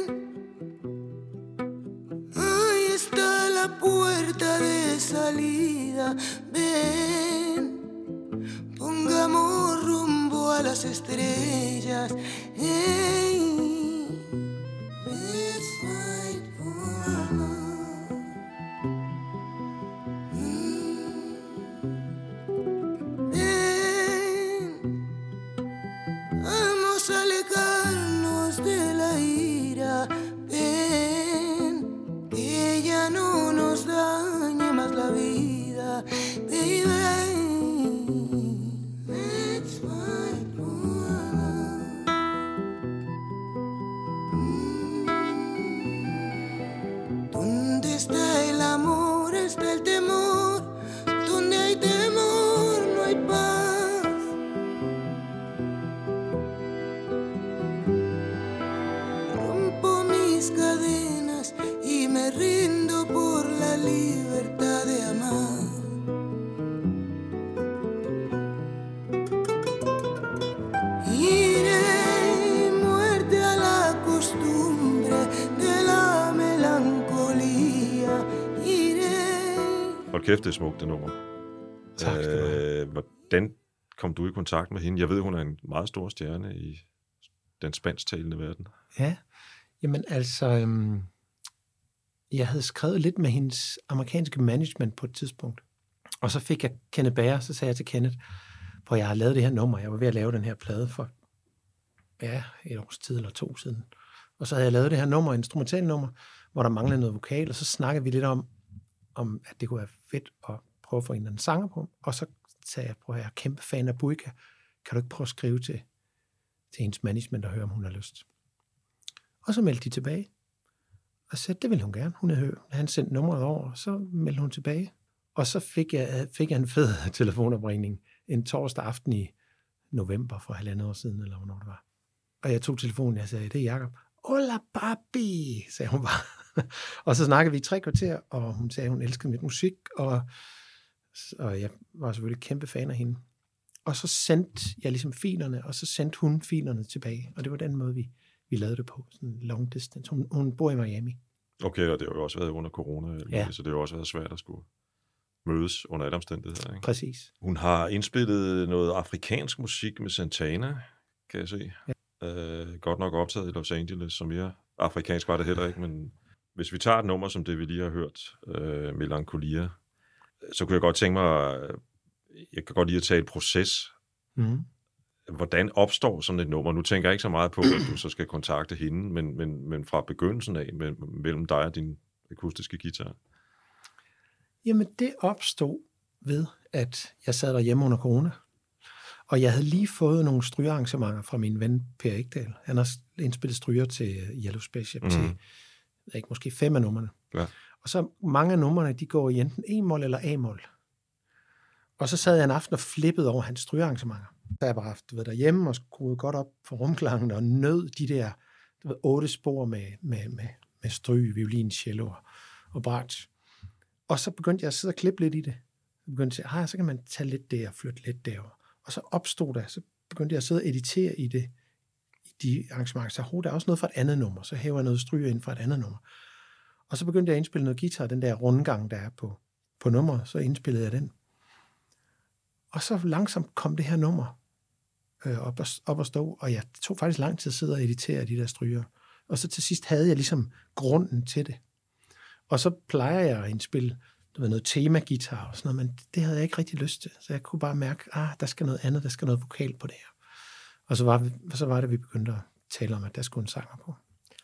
ahí está la puerta de salida. Ven, pongamos rumbo a las estrellas. Hey, kæft, det er smukt, det nummer. Tak skal du have. Øh, hvordan kom du i kontakt med hende? Jeg ved, hun er en meget stor stjerne i den spansktalende verden. Ja, jamen altså, øhm, jeg havde skrevet lidt med hendes amerikanske management på et tidspunkt. Og så fik jeg Kenneth Bager, så sagde jeg til Kenneth, hvor jeg har lavet det her nummer. Jeg var ved at lave den her plade for ja, et års tid eller to siden. Og så havde jeg lavet det her nummer, instrumentalnummer, hvor der manglede noget vokal, og så snakkede vi lidt om, om at det kunne være fedt at prøve at få en eller anden sanger på. Og så sagde jeg, prøv at jeg er kæmpe fan af Buika. Kan du ikke prøve at skrive til, til hendes management og høre, om hun har lyst? Og så meldte de tilbage. Og sagde, det ville hun gerne. Hun havde, han sendte nummeret over, og så meldte hun tilbage. Og så fik jeg, øh, fik jeg en fed telefonopringning en torsdag aften i november for halvandet år siden, eller hvornår det var. Og jeg tog telefonen, og jeg sagde, det er Jacob. Hola papi, sagde hun bare. og så snakkede vi i tre kvarter, og hun sagde, at hun elskede mit musik, og, og jeg var selvfølgelig kæmpe fan af hende. Og så sendte jeg ligesom filerne, og så sendte hun filerne tilbage. Og det var den måde, vi, vi lavede det på, sådan long distance. Hun, hun bor i Miami. Okay, og det har jo også været under corona, Ja. så det har jo også været svært at skulle mødes under alle omstændigheder. Ikke? Præcis. Hun har indspillet noget afrikansk musik med Santana, kan jeg se. Ja. Øh, godt nok optaget i Los Angeles, så mere afrikansk var det heller ikke, men hvis vi tager et nummer som det, vi lige har hørt, øh, Melancholia, så kunne jeg godt tænke mig, øh, jeg kan godt lide at tage et proces. Mm. Hvordan opstår sådan et nummer? Nu tænker jeg ikke så meget på, at du så skal kontakte hende, men, men, men fra begyndelsen af, mellem dig og din akustiske guitar. Jamen, det opstod ved, at jeg sad derhjemme under corona, og jeg havde lige fået nogle strygearrangementer fra min ven Per Ekdal. Han har indspillet stryger til Yellow Spaceship, mm. til ved ikke, måske fem af numrene. Ja. Og så mange af numrene, de går i enten E-mol eller A-mol. Og så sad jeg en aften og flippede over hans strygearrangementer. Så har jeg bare haft, ved, derhjemme og skruet godt op for rumklangen og nød de der du ved, otte spor med, med, med, med stryg, violin, cello og, og bratsch. Og så begyndte jeg at sidde og klippe lidt i det. Så begyndte jeg at sige, ah, så kan man tage lidt der og flytte lidt derover. Og så opstod der, så begyndte jeg at sidde og editere i det, de arrangementer. Så oh, der er også noget fra et andet nummer. Så hæver jeg noget stryger ind fra et andet nummer. Og så begyndte jeg at indspille noget guitar, den der rundgang, der er på, på nummeret. Så indspillede jeg den. Og så langsomt kom det her nummer øh, op, og, op at stå, og jeg tog faktisk lang tid at sidde og editere de der stryger. Og så til sidst havde jeg ligesom grunden til det. Og så plejer jeg at indspille du ved, noget tema-guitar og sådan noget, men det havde jeg ikke rigtig lyst til. Så jeg kunne bare mærke, ah, der skal noget andet, der skal noget vokal på det her. Og så var, så var det, vi begyndte at tale om, at der skulle en sanger på.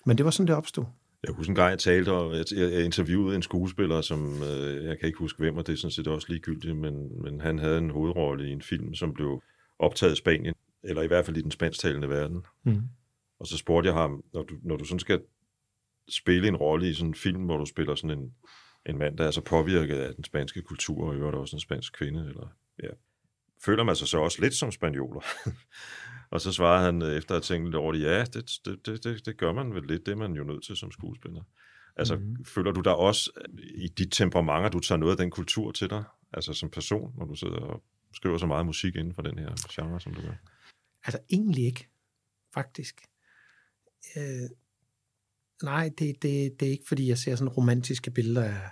Men det var sådan, det opstod. Jeg husker en gang, jeg talte, og jeg, jeg interviewede en skuespiller, som øh, jeg kan ikke huske hvem, og det er sådan set også ligegyldigt, men, men han havde en hovedrolle i en film, som blev optaget i Spanien, eller i hvert fald i den spansktalende verden. Mm. Og så spurgte jeg ham, når du, når du sådan skal spille en rolle i sådan en film, hvor du spiller sådan en, en mand, der er så påvirket af den spanske kultur, og i øvrigt også en spansk kvinde, eller, ja, føler man sig så også lidt som spanioler? og så svarede han, øh, efter at have tænkt lidt over det, ja, det, det, det, det, det gør man vel lidt, det er man jo nødt til som skuespiller. Altså, mm-hmm. føler du dig også i dit temperament, at du tager noget af den kultur til dig, altså som person, når du sidder og skriver så meget musik inden for den her genre, som du gør? Altså egentlig ikke, faktisk. Øh, nej, det, det, det er ikke, fordi jeg ser sådan romantiske billeder af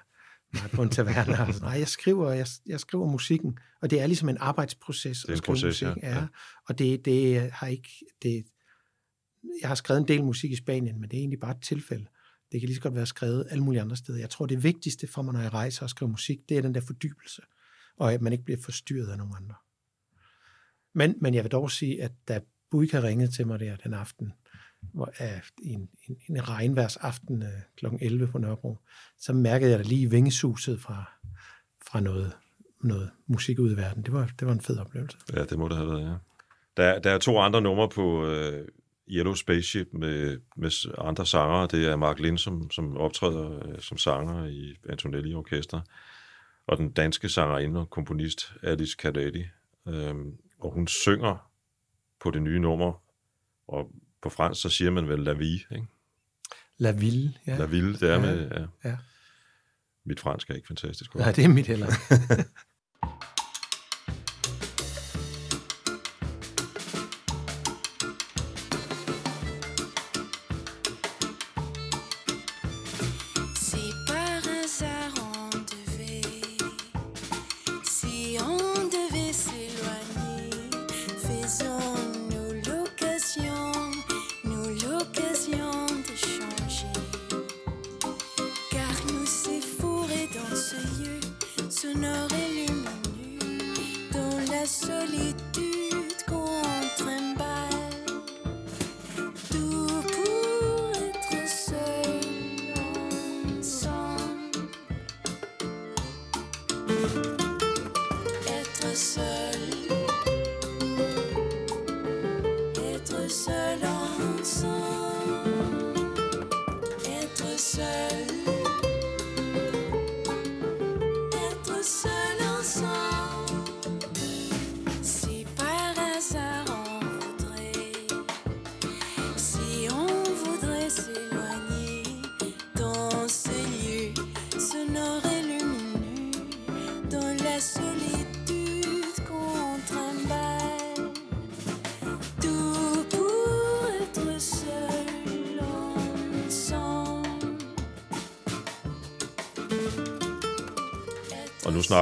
mig på en taverne. Altså, nej, jeg skriver, jeg, jeg skriver musikken, og det er ligesom en arbejdsproces Det er en at skrive proces, musik. ja. Ja. Og det, det har ikke... Det, jeg har skrevet en del musik i Spanien, men det er egentlig bare et tilfælde. Det kan lige så godt være skrevet alle mulige andre steder. Jeg tror, det vigtigste for mig, når jeg rejser og skriver musik, det er den der fordybelse, og at man ikke bliver forstyrret af nogen andre. Men, men jeg vil dog sige, at da Buika ringede til mig der den aften, af en, en, en regnværsaften uh, kl. 11 på Nørrebro, så mærkede jeg da lige vingesuset fra, fra noget, noget musik ud i verden. Det var, det var en fed oplevelse. Ja, det må det have været, ja. Der, der er to andre numre på øh, Yellow Spaceship med, med andre sangere. Det er Mark Lind, som, som optræder øh, som sanger i Antonelli Orkester, og den danske sangerinde og komponist Alice Cadetti. Øh, og hun synger på det nye nummer, og på fransk så siger man vel La Vie, ikke? La Ville, ja. La Ville, det er Ja, med... Ja. ja. Mit fransk er ikke fantastisk. Nej, det er mit heller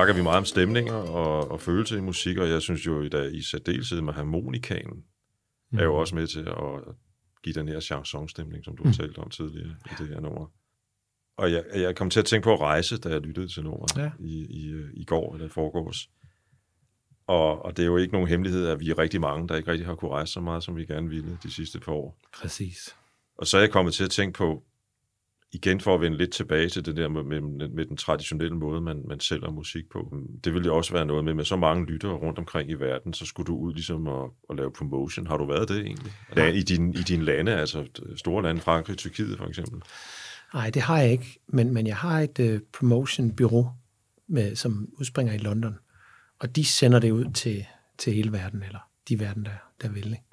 snakker vi meget om stemninger og, og følelse i musik, og jeg synes jo, at i særdeleshed med harmonikanen mm. er jo også med til at give den her chansonstemning, som du har talt om tidligere i det her nummer. Og jeg, jeg kom til at tænke på at rejse, da jeg lyttede til nummeret Ja. i, i, i går eller i forgårs. Og, og det er jo ikke nogen hemmelighed, at vi er rigtig mange, der ikke rigtig har kunne rejse så meget, som vi gerne ville de sidste par år. Præcis. Og så er jeg kommet til at tænke på, igen for at vende lidt tilbage til det der med, med, med den traditionelle måde, man, man sælger musik på. Det ville jo også være noget med, med så mange lyttere rundt omkring i verden, så skulle du ud ligesom at, at lave promotion. Har du været det egentlig? Ja, i, din, I dine lande, altså store lande, Frankrig, Tyrkiet for eksempel. Nej, det har jeg ikke, men, men jeg har et uh, promotion-bureau, med, som udspringer i London, og de sender det ud til, til hele verden, eller de verden, der, der vil. Ikke?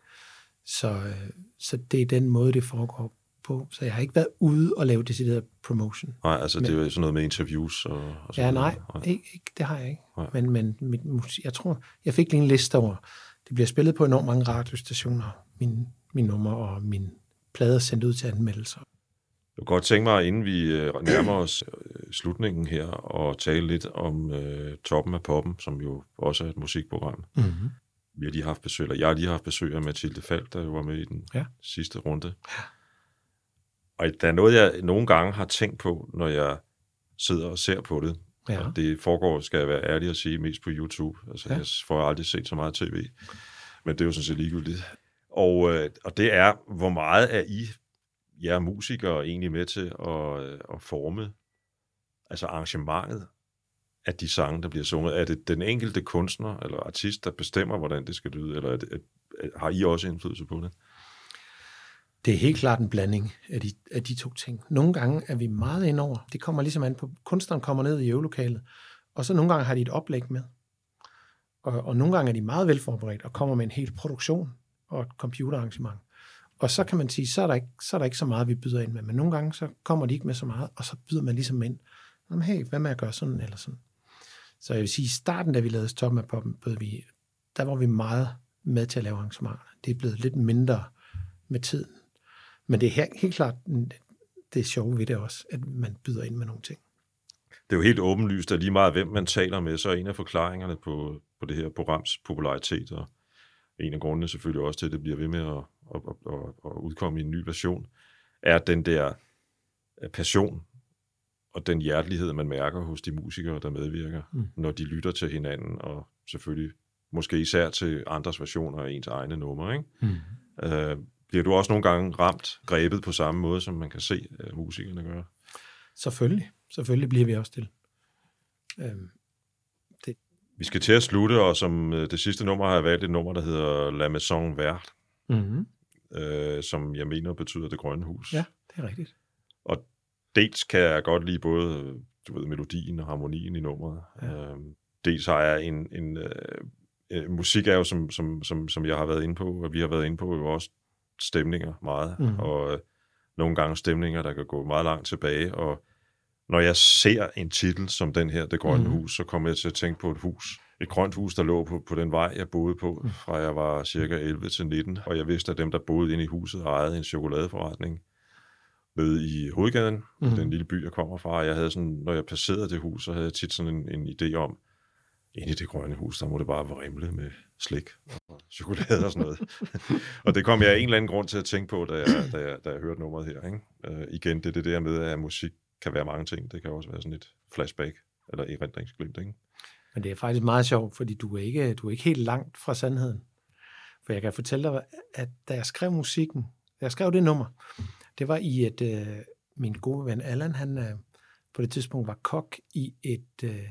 Så, øh, så det er den måde, det foregår på, så jeg har ikke været ude og lave decideret promotion. Nej, altså Men- det er jo sådan noget med interviews og, og sådan Ja, noget. nej, ikke, ikke, det har jeg ikke. Nej. Men, men mit musik, jeg tror, jeg fik lige en liste over, det bliver spillet på enormt mange radiostationer, min, min nummer og min plade er sendt ud til anmeldelser. Jeg kunne godt tænke mig, inden vi øh, nærmer os øh, slutningen her, og tale lidt om øh, Toppen af Poppen, som jo også er et musikprogram. Mm-hmm. Vi har lige haft besøg, eller jeg har lige haft besøg af Mathilde Falk, der jo var med i den Ja. sidste runde. Og der er noget, jeg nogle gange har tænkt på, når jeg sidder og ser på det. Ja. Og det foregår, skal jeg være ærlig at sige, mest på YouTube. Altså, Ja. jeg får aldrig set så meget tv. Men det er jo sådan set ligegyldigt. Og, øh, og det er, hvor meget er I, jer musikere, egentlig med til at, øh, at forme altså arrangementet af de sange, der bliver sunget? Er det den enkelte kunstner eller artist, der bestemmer, hvordan det skal lyde? Eller er det, er, har I også indflydelse på det? Det er helt klart en blanding af de, af de to ting. Nogle gange er vi meget indover. Det kommer ligesom an på, kunstneren kommer ned i øvelokalet, og så nogle gange har de et oplæg med. Og, og nogle gange er de meget velforberedt og kommer med en hel produktion og et computerarrangement. Og så kan man sige, så er, der ikke, så er der ikke så meget, vi byder ind med. Men nogle gange, så kommer de ikke med så meget, og så byder man ligesom ind. Jamen, hey, hvad med at gøre sådan eller sådan? Så jeg vil sige, i starten, da vi lavede Stop med Poppen, bød vi, der var vi meget med til at lave arrangementer. Det er blevet lidt mindre med tiden. Men det er helt, klart det sjove ved det også, at man byder ind med nogle ting. Det er jo helt åbenlyst, at lige meget hvem man taler med, så er en af forklaringerne på, på det her programs popularitet, og en af grundene selvfølgelig også til, at det bliver ved med at, at, at, at, udkomme i en ny version, er den der passion og den hjertelighed, man mærker hos de musikere, der medvirker, mm. når de lytter til hinanden, og selvfølgelig måske især til andres versioner af ens egne numre. Ikke? Mm. Øh, bliver du også nogle gange ramt, grebet på samme måde, som man kan se uh, musikerne gøre? Selvfølgelig. Selvfølgelig bliver vi også til. Øhm, Vi skal til at slutte, og som øh, det sidste nummer har jeg valgt et nummer, der hedder La Maison Verte, mm-hmm. øh, som jeg mener betyder det grønne hus. Ja, det er rigtigt. Dels kan jeg godt lide både øh, du ved, melodien og harmonien i nummeret. Ja. Ja. Øhm, dels har jeg en... en øh, øh, musik er jo, som, som, som, som jeg har været inde på, og vi har været inde på, jo også stemninger meget. Mhm. Og øh, nogle gange stemninger, der kan gå meget langt tilbage. Og når jeg ser en titel som den her, Det Grønne Mhm. Hus, så kommer jeg til at tænke på et hus. Et grønt hus, der lå på, på den vej, jeg boede på, Mhm. fra jeg var cirka 11 til 19. Og jeg vidste, at dem, der boede inde i huset, ejede en chokoladeforretning nede i hovedgaden, mm. den lille by, jeg kommer fra. Jeg havde sådan, når jeg passerede det hus, så havde jeg tit sådan en, en idé om, inde i det grønne hus, der må det bare vrimle med slik og chokolade og sådan noget. og det kom jeg af en eller anden grund til at tænke på, da jeg, da jeg, da jeg hørte nummeret her. Ikke? Uh, igen, det er det der med, at musik kan være mange ting. Det kan også være sådan et flashback, eller erindringsglimt, ikke? Men det er faktisk meget sjovt, fordi du er ikke, du er ikke helt langt fra sandheden. For jeg kan fortælle dig, at da jeg skrev musikken, da jeg skrev det nummer, det var i et, øh, min gode ven Allan, han øh, på det tidspunkt var kok i et, øh,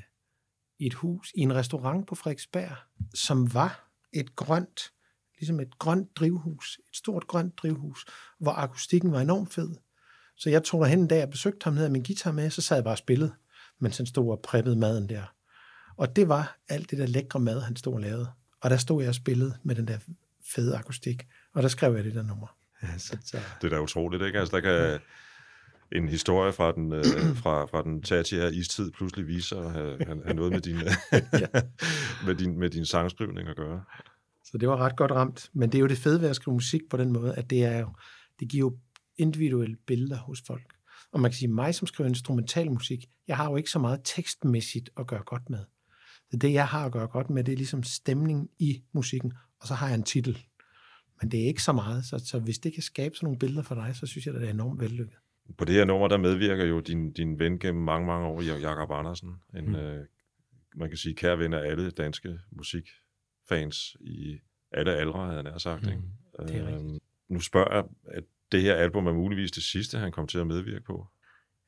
i et hus, i en restaurant på Frederiksberg, som var et grønt, ligesom et grønt drivhus, et stort grønt drivhus, hvor akustikken var enormt fed. Så jeg tog derhen en dag og besøgte ham, havde min guitar med, så sad jeg bare og spillede, mens han stod og preppede maden der. Og det var alt det der lækre mad, han stod og lavede. Og der stod jeg og spillede med den der fede akustik, og der skrev jeg det der nummer. Så, så, Det er da utroligt, ikke? Altså, der kan en historie fra den, øh, fra, fra den tertiære istid pludselig vise sig at have, have, have noget med din, med, din, med din sangskrivning at gøre. så det var ret godt ramt. Men det er jo det fede ved at skrive musik på den måde, at det, er jo, det giver jo individuelle billeder hos folk. Og man kan sige, mig som skriver instrumental musik, jeg har jo ikke så meget tekstmæssigt at gøre godt med. Så det, jeg har at gøre godt med, det er ligesom stemning i musikken, og så har jeg en titel. Men det er ikke så meget, så, så hvis det kan skabe sådan nogle billeder for dig, så synes jeg, det er enormt vellykket. På det her nummer, der medvirker jo din, din ven gennem mange, mange år, Jakob Andersen. En, Mm. øh, man kan sige, kære ven af alle danske musikfans i alle aldre, havde nær sagt. Ikke? Mm, det er rigtigt. Øhm, nu spørger jeg, at det her album er muligvis det sidste, han kom til at medvirke på.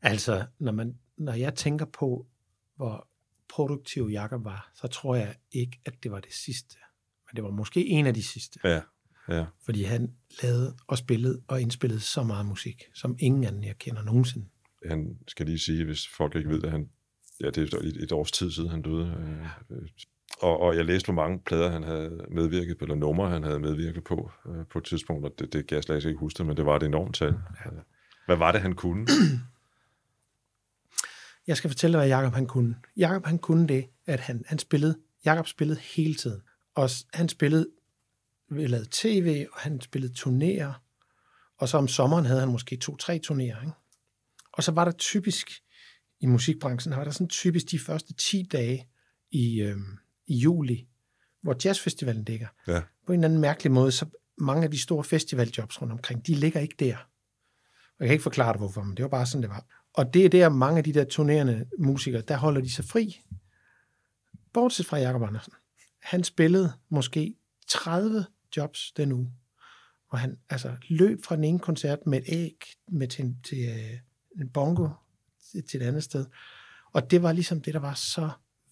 Altså, når, man, når jeg tænker på, hvor produktiv Jakob var, så tror jeg ikke, at det var det sidste. Men det var måske en af de sidste. Ja, ja. Fordi han lavede og spillede og indspillede så meget musik, som ingen anden, jeg kender nogensinde. Han skal lige sige, hvis folk ikke ved det, han, ja, det er et, et års tid siden, han døde. Øh, øh, og, og jeg læste, hvor mange plader han havde medvirket på, eller numre han havde medvirket på, øh, på et tidspunkt, og det, det kan jeg slet ikke huske, men det var et enormt tal. Ja. Hvad var det, han kunne? Jeg skal fortælle dig, hvad Jakob han kunne. Jakob han kunne det, at han, han spillede, Jakob spillede hele tiden. Og han spillede, lavede tv, og han spillede turnéer. Og så om sommeren havde han måske to-tre turnéer. Ikke? Og så var der typisk, i musikbranchen, var der sådan typisk de første 10 dage i, øhm, i juli, hvor jazzfestivalen ligger. Ja. På en eller anden mærkelig måde, så mange af de store festivaljobs rundt omkring, de ligger ikke der. Og jeg kan ikke forklare dig, hvorfor, men det var bare sådan, det var. Og det er der, mange af de der turnerende musikere, der holder de sig fri. Bortset fra Jakob Andersen. Han spillede måske 30 jobs den uge. Og han altså, løb fra den ene koncert med et æg med til, en- til øh, en bongo til, til et andet sted. Og det var ligesom det, der var så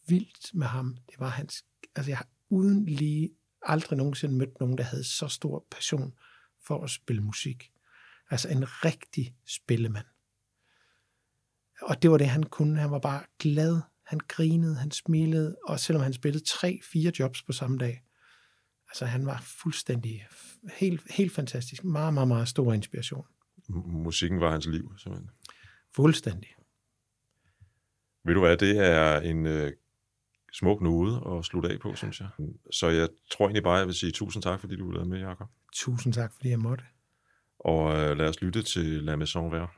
vildt med ham. Det var hans... Altså, jeg har uden lige aldrig nogensinde mødt nogen, der havde så stor passion for at spille musik. Altså en rigtig spillemand. Og det var det, han kunne. Han var bare glad. Han grinede, han smilede, og selvom han spillede tre, fire jobs på samme dag. Altså han var fuldstændig, helt, helt fantastisk. Meget, meget, meget stor inspiration. Musikken var hans liv, simpelthen. Fuldstændig. Ved du hvad, det er en øh, smuk nude at slutte af på, synes jeg. Så jeg tror egentlig bare, jeg vil sige tusind tak, fordi du ville med, Jacob. Tusind tak, fordi jeg måtte. Og øh, lad os lytte til La Maison Vert.